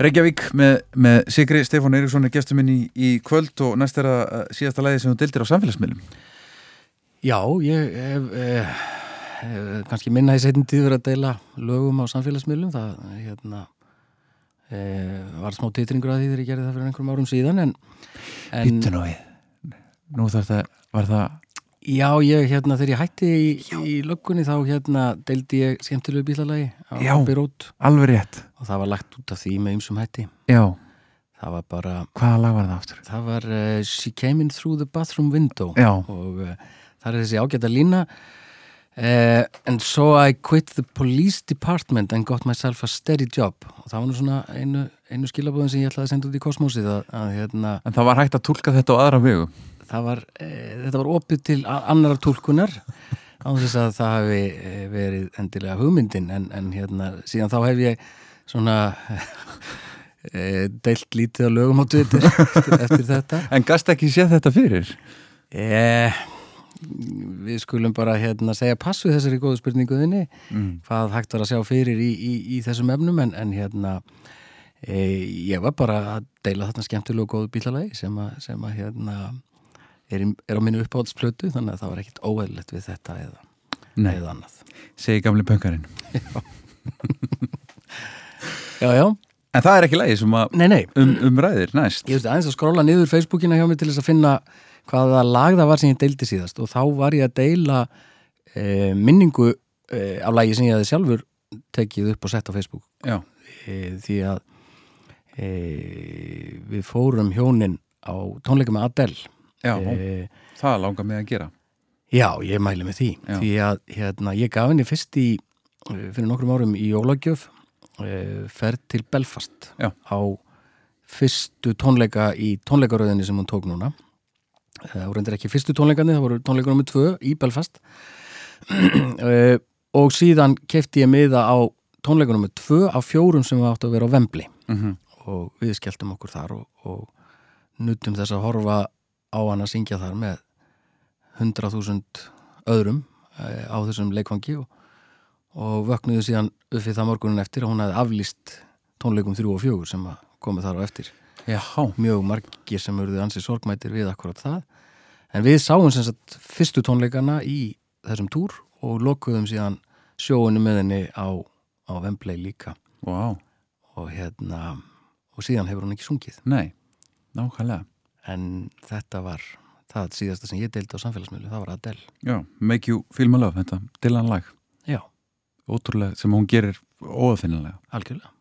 Reykjavík með, með Sigri Stefán Eiríksson er gestur minn í, í kvöld og næst er að uh, síðasta lægi sem þú dildir á samfélagsmiðlum. Já, ég hef eh, eh, kannski minna í setjum tíður að deila lögum á samfélagsmiðlum. Það hérna, eh, var smá titringur að því þegar ég gerði það fyrir einhverjum árum síðan nú við. Nú þarf það, var það Já, ég hérna þegar ég hætti í, í löggunni þá hérna deildi ég skemmtilegu bílalagi á Já, Abbey Road. alveg rétt. Og það var lagt út af því með ymsum hætti. Já, það var bara hvaða lag var það aftur? það var uh, She Came In Through the Bathroom Window. Já. og uh, það er þessi ágæta lína. Uh, and so I quit the police department and got myself a steady job. Og það var nú svona einu, einu skilabóðin sem ég ætlaði að senda út í kosmósið að, að hérna En það var hægt að tólka þetta á aðra það var, e, þetta var opið til a- annarar tólkunar á þess að það hafi e, verið endilega hugmyndin en, en hérna síðan þá hef ég svona e, deilt lítið á lögum á Twitter eftir, eftir þetta En gast ekki séð þetta fyrir? e, við skulum bara hérna segja pass við þessari góðu spurninguðinni Mm. hvað hægt var að sjá fyrir í, í, í þessum efnum en, en hérna e, ég var bara að deila þarna skemmtilegu og góðu bílalagi sem að hérna er, er á minni uppáhaldsplötu þannig að það var ekkit óeðlilegt við þetta eða, eða annað. Segi gamli pönkarinn. Já, já En það er ekki lagi sem að Nei, nei. um, umræðir næst. Ég veist aðeins að skróla niður Facebookina hjá mig til þess að finna hvaða lag það var sem ég deildi síðast. Og þá var ég að deila e, minningu e, af lagi sem ég hefði sjálfur tekið upp og sett á Facebook. Já. e, því að við fórum hjónin á tónleika með Adele Já, e, það langar mig að gera Já, ég mæli með því Já. því að hérna, ég gaf henni fyrst í fyrir nokkrum árum í jólagjöf e, ferð til Belfast Já. á fyrstu tónleika í tónleikaröðinni sem hún tók núna það voru endur ekki fyrstu tónleikarnir það voru tónleikar nummið tvö í Belfast e, og síðan kefti ég miða á tónleikar nummið tvö af fjórum sem við áttu að vera á Vembli Mhm. og við skelltum okkur þar og, og nutum þess að horfa á hann að syngja þar með 100.000 öðrum eh, á þessum leikvangi og, og vöknuðu síðan upp við það morgunin eftir að hún hefði aflýst tónleikum 3 og 4 sem komið þar á eftir. Já. mjög margir sem eruðu ansið sorgmætir við akkurat það. En við sáum sem sagt fyrstu tónleikana í þessum túr og lokuðum síðan sjóinu með henni á, á Vembley líka. Wow. og hérna og síðan hefur hún ekki sungið. Nei, nákvæmlega en þetta var það síðasta sem ég deildi á samfélagsmiðlu, það var Adele. Já, Make You Feel My Love, þetta Dylan lag. Já. Ótrúlega, sem hún gerir óafinnilega Algjörlega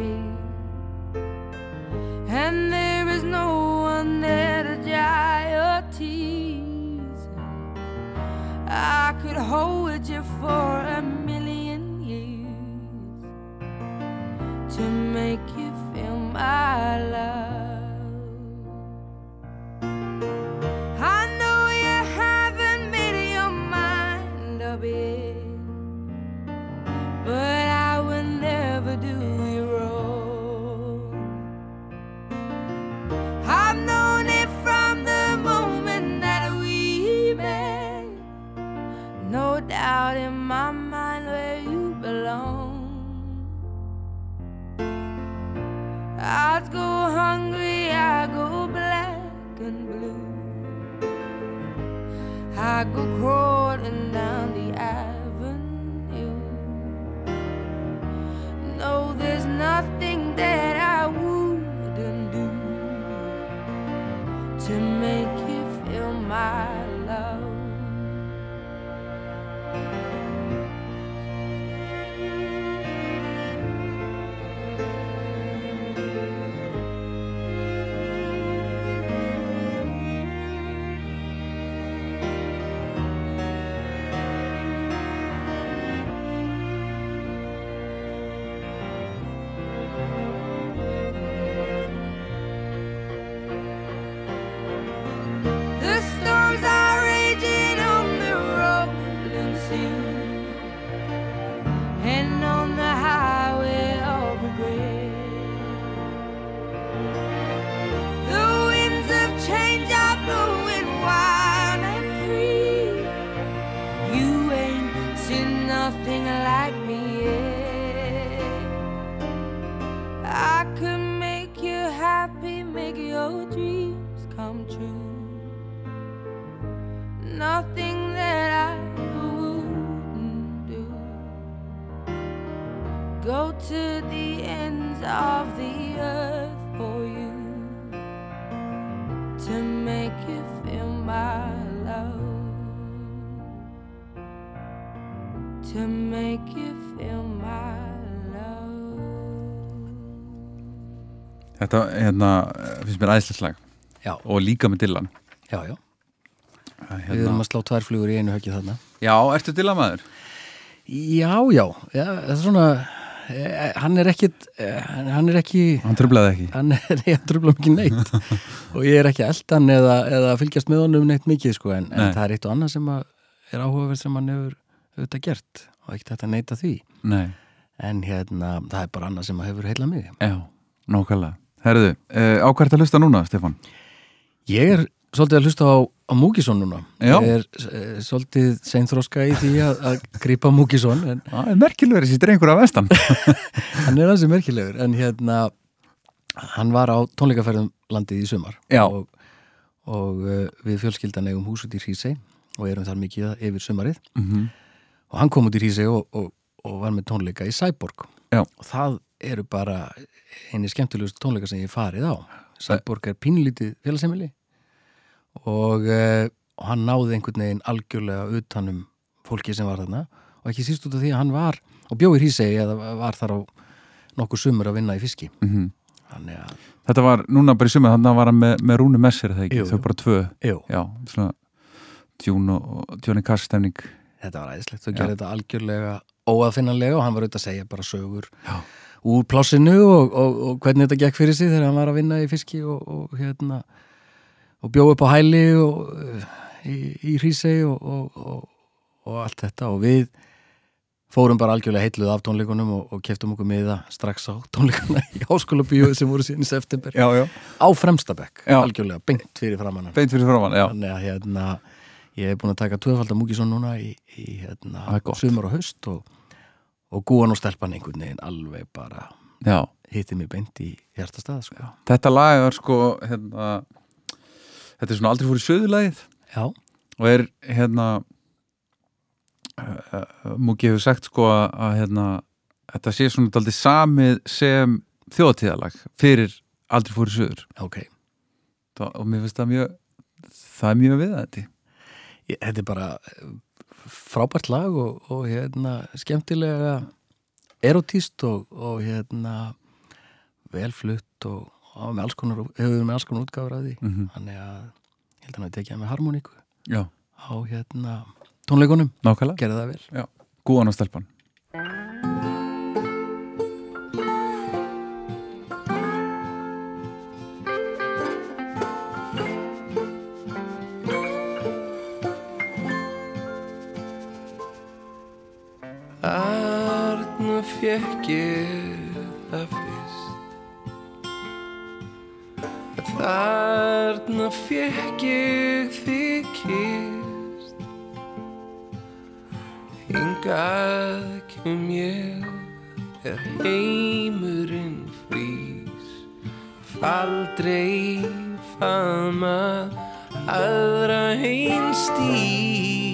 and there is no one there to dry your tears. I could hold you for I go crawling hérna, finnst mér æðislega slag Já. og líka með Dylan Já, já. hérna. Við erum að slá tvær flugur í einu höggi þarna. Já, ertu Dylan maður? Já, já, já, það er svona eh, hann er ekki hann er ekki Hann trublaði ekki hann er, ég trubla mikið neitt og ég er ekki eldan eða, eða fylgjast með honum neitt mikið sko, en, en Nei. það er eitt og annað sem að er áhugaverð sem hann hefur auðvitað gert og ekkert þetta neita því Nei. en hérna, það er bara annað sem hefur heila mig Já, nákvæmlega Herðu, uh, á hvert að hlusta núna, Stefan? Ég er svolítið að hlusta á, á Múkisson núna Já. Ég er uh, svolítið seinþróska í því að, að grípa Múkisson en Það er merkilegur þessi drengur af vestan hann er hansi merkilegur en hérna hann var á tónleikaferðum landið í sumar Já. og, og uh, við fjölskyldan eigum hús út í Hrísei og erum þar mikið yfir sumarið Mhm. og hann kom út í Hrísei og, og, og var með tónleika í Sæborg Já. og það eru bara eini skemmtilegust tónleika sem ég farið á. Sæborg er pínlítið félagsemili og, uh, og hann náði einhvern veginn algjörlega utanum fólki sem var þarna. Og ekki síst út af því að hann var og bjóði Hrísei eða var þar á nokkuð sumur að vinna í fiski. Mhm. þannig að Þetta var núna bara í sumar, þannig að var hann með, með Rúni Messir þegar ekki, Jú, þau bara tvö. Jú. Já, svona Djún og Johnny Cash stemning þetta var æðislegt, þau gerði þetta algjörlega óaðfinnanlega og hann var auðvitað að segja bara sögur. Já. Úr plássinu og, og, og hvernig þetta gekk fyrir sig þegar hann var að vinna í fiski og, og hérna og bjóð upp á hæli og uh, í, í hrísei og, og, og, og allt þetta. Og við fórum bara algjörlega heitluð af tónleikunum og, og keftum okkur miða strax á tónleikuna í háskóla bíóið sem voru síðan í september. Já, já. á fremstabekk, algjörlega beint fyrir framann Beint fyrir framann, já. þannig að hérna ég hef búin að taka tvöfaldar múkisón núna í, í hérna, Það sumar og haust og, og gúan og stelpan einhvern veginn alveg bara Já. hitti mig beint í hjartastað sko. Þetta lag er sko hérna, Þetta er svona aldrei fór í söðulagið Já. og er hérna uh, uh, Múki hefur sagt sko að, að hérna, þetta sé svona aldrei samið sem þjóðatíðalag fyrir aldrei fór í söður Ok. það, og mér finnst það mjög það er mjög við þetta ég, þetta er bara eh, frábært lag og, og hérna skemmtilega erotíst og, og hérna velflutt og, og með alls konar, hefur með alls konar útgáfur af því Mhm. þannig að ég held að hann að tekja með harmoníku Já. á hérna tónleikunum Nákvæmlega. gerði það vel Já. Gúan og stelpan Fekk ég það fyrst. Þarna fekk ég þig kyrst Hingað kem ég er heimurinn frís Aldrei faðma aðra einstí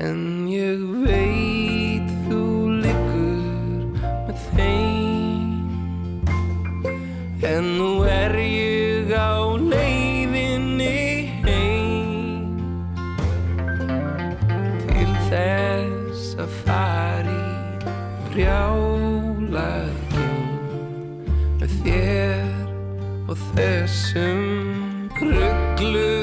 En ég veit þú liggur með þeim. En nú er ég á leiðinni heim. Til þess að fara í brjálað Með þér og þessum ruggluðu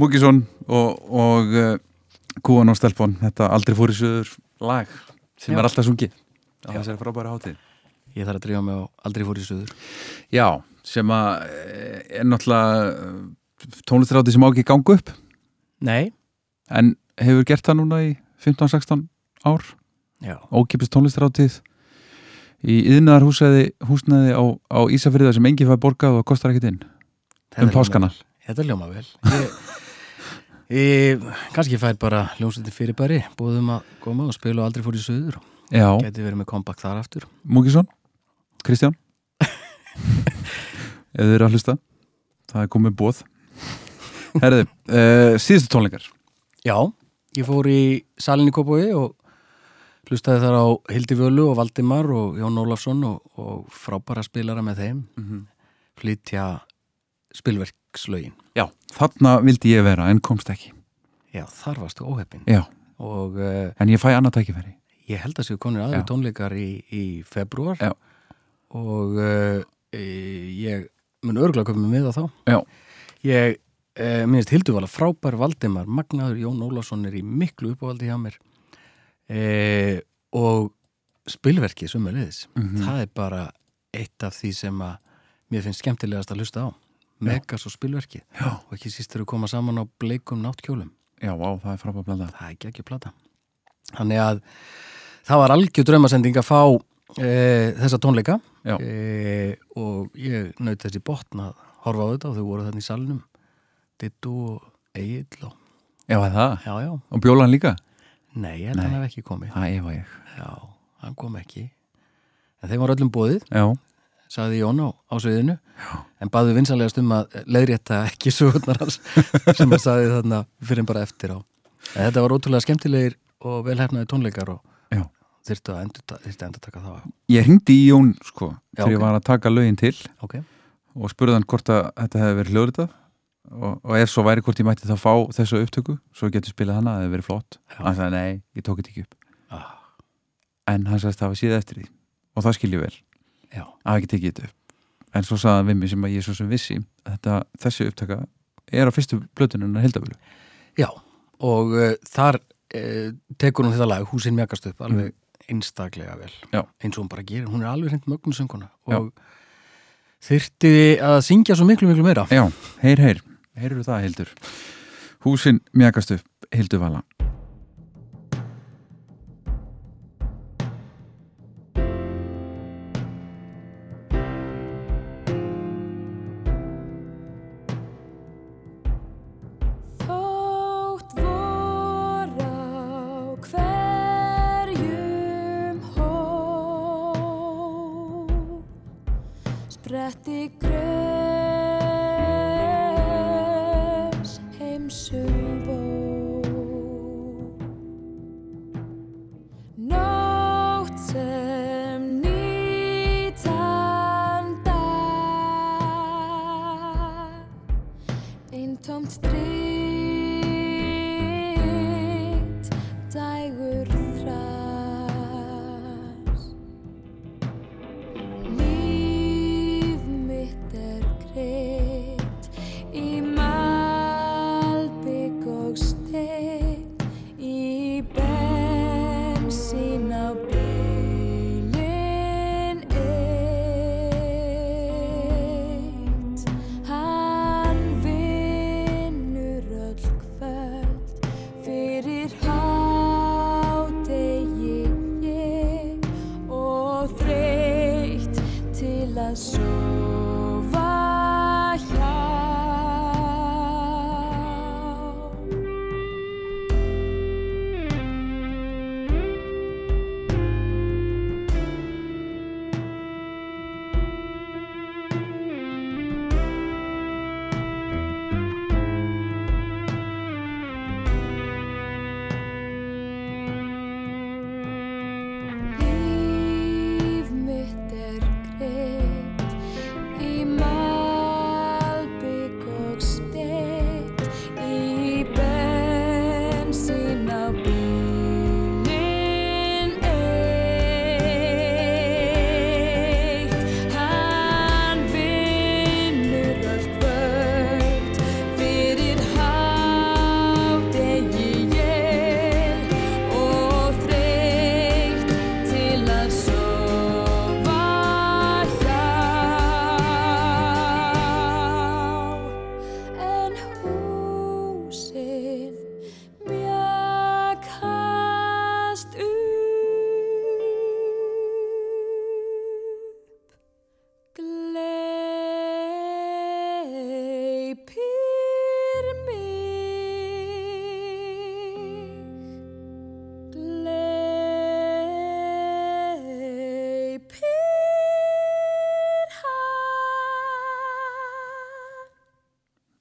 Múkisson og, og uh, Kúan og Stelpon. Þetta aldrei fór í söður lag sem Já. er alltaf sungið á þessari frábæra hátíð. Ég þarf að drífa mig á aldrei fór í suður. Já, sem að eh, er náttúrulega tónlistráti sem á ekki gangu upp. Nei. En hefur gert það núna í 15-16 ár? Ókipist tónlistrátíð í yðnaðar húsnæði, húsnæði á, á Ísafriða sem engi fæði borgað og kostar ekkert inn. Þetta um páskana. Þetta ljóma vel. Ég, ég, Kannski fær bara hljómsveitin fyrirbæri búðum að koma og spila og aldrei fór í suður. Já. Geti verið með kompakt þar aftur. Múkisson, Kristján? Ef þið eru að hlusta. Það er komið bóð Herðu, uh, síðustu tónleikar. Já, ég fór í salin í Kópói og hlustaði þar á Hildi Völu og Valdimar og Jón Ólafsson og, og frábæra spilara með þeim. Mhm. flytja spilverkslögin. Já, þarna vildi ég vera en komst ekki. Já, þar varstu óheppin Já. og uh, en ég fæ annað tækifæri. Ég held að séu konir aðri tónleikar í, í februar Já. og uh, ég mun örgulega koma með það þá. Já. ég uh, minnst Hildur var frábær Valdimar Magnaður Jón Ólafsson er í miklu uppávaldi hjá mér. Uh, og spilverkið sumulegis Mhm. það er bara eitt af því sem að mér finnst skemmtilegast að hlusta á Megas og spilverkið. Já. og ekki síst eru koma saman á bleikum náttkjólum. Já, á, það er frábæð blanda Það er ekki ekki plata. Þannig að það var algjör draumasending að fá e, þessa tónleika. E, og ég naut þessi botn að horfa á þetta og þau voru þannig í salnum. Dittu og Egil og Já, það? Já, já. Og bjólan líka? Nei, hann hef ekki komið. Það efa ég. Já, hann kom ekki. En þeim var öllum bóðið Já. Sagði Jón á, sviðinu. En baðu vinsanlegast um að leiðrétta ekki sögurnar hans sem hann sagði þarna fyrir bara eftir á. En þetta var ótrúlega skemmtilegir og velhefnaði tónleikar og Já. þyrftu að endur, að taka það. Ég hringdi í Jón sko Já, þegar ég ok. var að taka lögin til Ok. og spurði hann hvort að þetta hefði verið hljóðritað. Og, og ef svo væri hvort ég mætti þá fá þessu upptöku svo ég getur spilað hana, það hefði verið flott. Hann sagði nei, ég tók þetta ekki upp. Ah. en hann sagðist að það var síða eftir því. Og það skil ég vel Já. að ekki tekið þetta upp. En svo hann við mig sem að ég svo sem vissi þetta, þessi upptaka er á fyrstu blötunum hildabölu. Já, og uh, þar uh, tekur hún þetta lag, húsin mjagast upp alveg einstaklega vel. Já. eins og hún bara gerir, hún er alveg hreint mögnusönguna og þyrfti að syngja svo miklu miklu meira. Já, heyr, heyr, heyrðu það hildur? Húsin mjagast upp hildur vala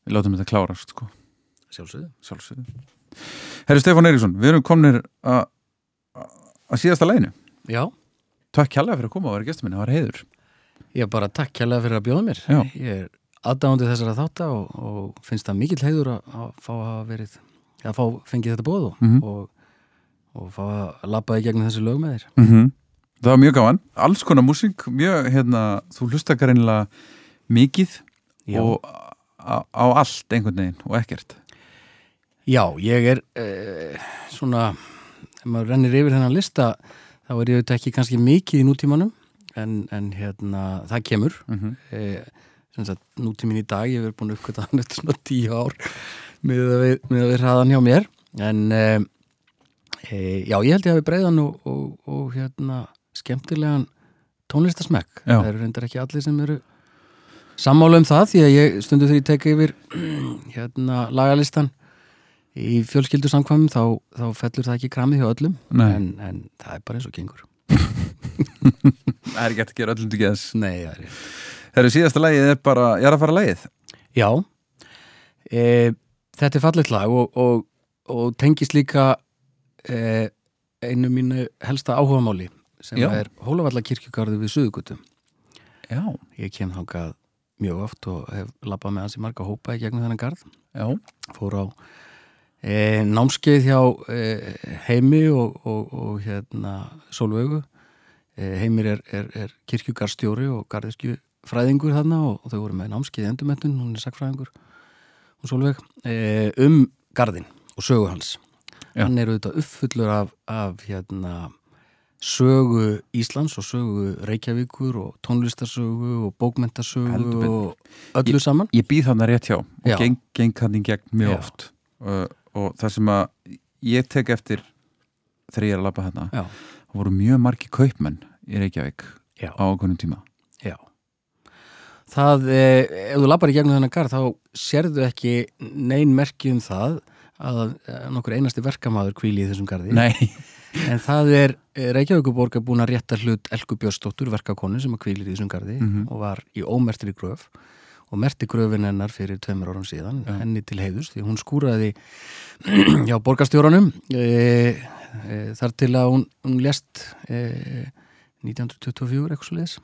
við látum þetta klárast sko. Sjálfsögðu. Sjálfsögðu. Herri Stefán Eiríksson, við erum komnir að síðasta læginu. Já. Takk kjærlega fyrir að koma og vera gestur minni, það var heiður. Ég er bara takk kærlega fyrir að bjóða mér. Já. Ég er aðdáðandi þessara þátta og, og finnst það mikill heiður að, að fá að verið, að fá fengið þetta bóð og, Mhm. og, og fá að labba í gegnum þessi lög með þér. Mm Það var mjög gáðan, alls konar músík, mjög, hérna, þú hlustar greinilega mikið Já. og á, á allt einhvern veginn og ekkert. Já, ég er uh, svona, ef maður rennir yfir þennan lista, þá er ég auðvitað ekki kannski mikið í nútímanum, en, en hérna, það kemur. Mhm. eh, sem sagt, nútímin í dag, ég verið búin að uppgöta hann eftir svona tíu ár með að við, að við hraðan hjá mér, en uh, e, já, ég held ég hafi breiðan og, og, og hérna, skemmtilegan tónlistasmekk. Það eru reyndar ekki allir sem eru sammála um það því að ég stundu þegar ég teka yfir hérna lagalistan í fjölskyldu samkvæmum þá, þá fellur það ekki kramið hjá öllum en, en það er bara eins og gengur Það er ekki hægt að gera öllum til geðs. Nei, það er rétt. Herru, síðasta lægið er bara, ég er að fara lægið. Já e, Þetta er fallet lag og, og, og tengist líka e, einu mínu helsta áhugamáli sem Já. er Hólavallakirkjugarðu við Suðugutum Já. Ég kem þangað mjög oft og hef labbað með hans í marga hópa í gegnum þennan garð Já. Fór á e, námskeið hjá e, Heimi og, og, og hérna Sólvögu e, Heimir er, er, er kirkjugarstjóri og garðiskju fræðingur þarna og, og þau voru með námskeið í endurmettun, hún er sagfræðingur og Sólveig, e, um garðin og sögu hans Já. hann er auðvitað uppfullur af, af hérna sögu Íslands og sögu Reykjavíkur og tónlistarsögu og bókmentasögu Heldur og öllu saman Ég býð þarna rétt hjá og geng, geng hann í gegn mjög Já. oft uh, og það sem að ég tek eftir þegar ég er að labba hérna það voru mjög margi kaupmenn í Reykjavík Já. á okkurum tíma Já. Það, eh, ef þú lappar í gegnum þennan garð þá sérðu ekki nein merki um það að eh, nokkur einasti verkamaður kvíli í þessum garði. Nei. En það er eh, Reykjavíkuborg er búin að rétta hlut Elku Björnsdóttur, verkakonu sem að kvílir í þessum garði Mhm. og var í ómertri gröf. Og merti gröfin hennar fyrir tveimur árum síðan, henni til heiðus því hún skúraði hjá borgarstjóranum e, e, þar til að hún, hún lest e, 1924 eitthvað svo leiðis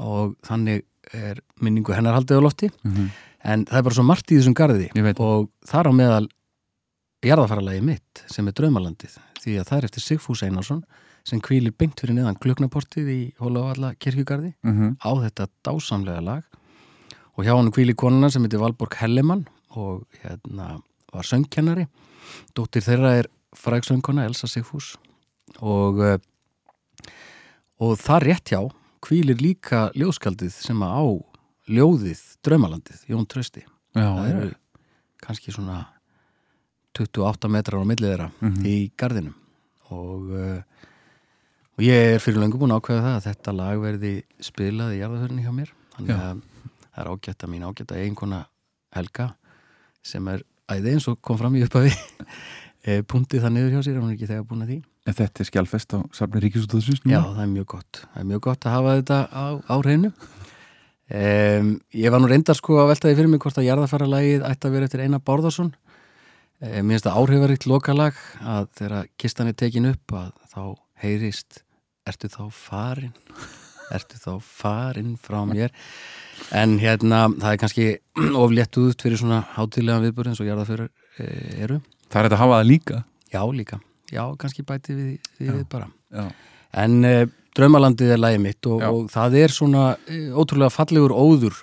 og þannig er minningu hennar haldið á lofti. Mhm. en það er bara svo margt í þessum garði og þar á meðal jarðafaralagi mitt sem er draumalandið því að það er eftir Sigfús Einarsson sem kvílir beint fyrir neðan glögnaportið í Hólavalla kirkjugarði Mhm. á þetta dásamlega lag. Og hjá hann kvíli konuna sem heitir Valborg Hellemann og hérna var söngkennari. Dóttir þeirra er frægsöngkona Elsa Sigfús. Og uh, og það rétt hjá kvílir líka ljóðskaldið sem að á ljóðið Draumalandið, Jón Trausti. Já, það eru kannski svona 28 metrar á millið þeirra Mhm. í gardinum og, uh, og ég er fyrir löngu búin að ákveða það að þetta lag verði spilað í jarðaförinni hjá mér þannig að það er ágætt að mín ágætt að eiginkona Helga sem er æði eins og kom fram í upphafi eh, punktið það niður hjá sér, hún er ekki þegar búin að því En þetta er skjálfest á safni Ríkisútaðsins Já, það er mjög gott. Það er mjög gott að hafa þetta á, á hreinu. Um, ég var nú reyndar sko að veltaði fyrir mig hvort að jarðafaralagið ætti að vera eftir Einar Bárðarsson. Um, mér finnst það áhrifarikt lokalag að þegar kistan er tekin upp að þá heyrist ertu þá farin? Ertu þá farin frá mér? En hérna, það er kannski oflétt út fyrir svona hátilega viðbúr eins og jarðaförar e, eru. Það er þetta að hafa það líka Já, líka. Já, kannski bæti við, við, við bara. Já. En uh, Draumalandið er lagið mitt og, og það er svona uh, ótrúlega fallegur óður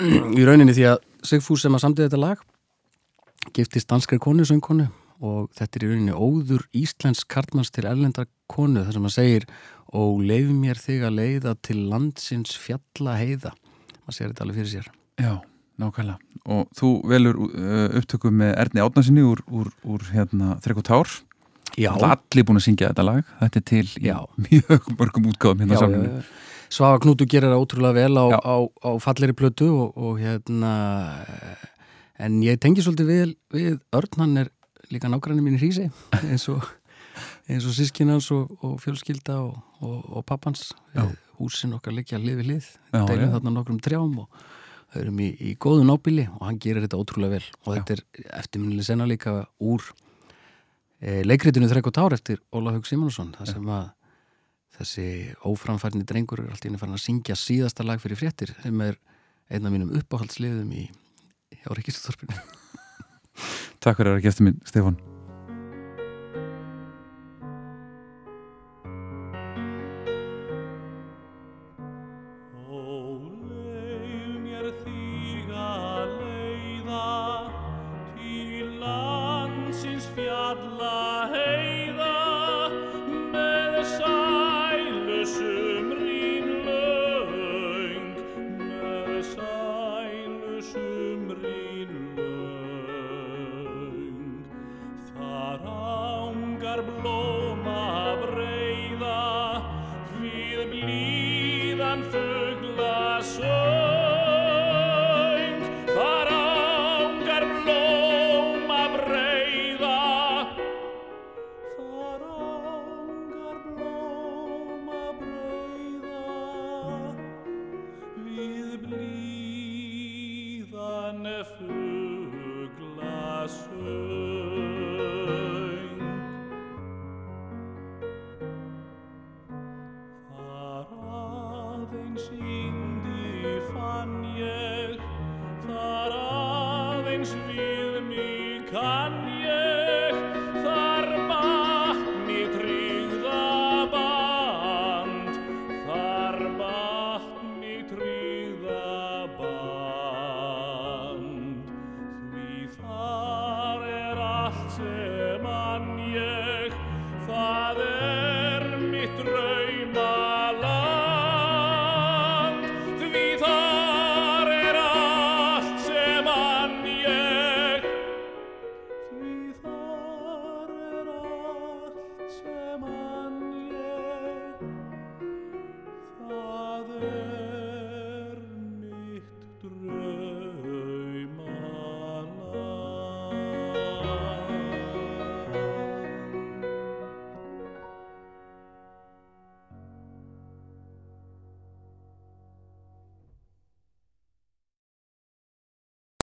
í rauninni því að Sigfús sem að samtið þetta lag giftist danskar konu, söngkonu og þetta er í rauninni óður Íslensk kartmanns til erlendar konu þar sem að segir og leif mér þig að leiða til landsins fjalla heiða. Maður sér þetta alveg fyrir sér. Já, nákvæmlega. Og þú velur uh, upptökum með Erni Átnarsinni úr, úr, úr hérna, Þrekk og Tár. Já. Allir búin að syngja þetta lag. Þetta er til Já. mjög mörgum útgáðum hérna saman. Svafa Knútu gerir það ótrúlega vel á, á, á falleri plötu og, og hérna en ég tengi svolítið við, við Örn, hann er líka nágræni mín í hrísi eins og, og sískinans og, og fjölskylda og, og, pappans. Já. húsin okkar liggja hlið við hlið Já, já. þarna nokkrum trjám og Þau erum í, í góðu nábíli og hann gerir þetta ótrúlega vel. Og þetta er eftirminnileg senna líka úr e, leikritinu Þrekk og Tár eftir Óla Haug Simonsson það sem að þessi óframfærni drengur er allt í einu farin að syngja síðasta lag fyrir fréttir sem er einn af mínum uppáhaldsliðum í hjá Ríkistorpinu Takk fyrir að gestur minn, Stefán. mér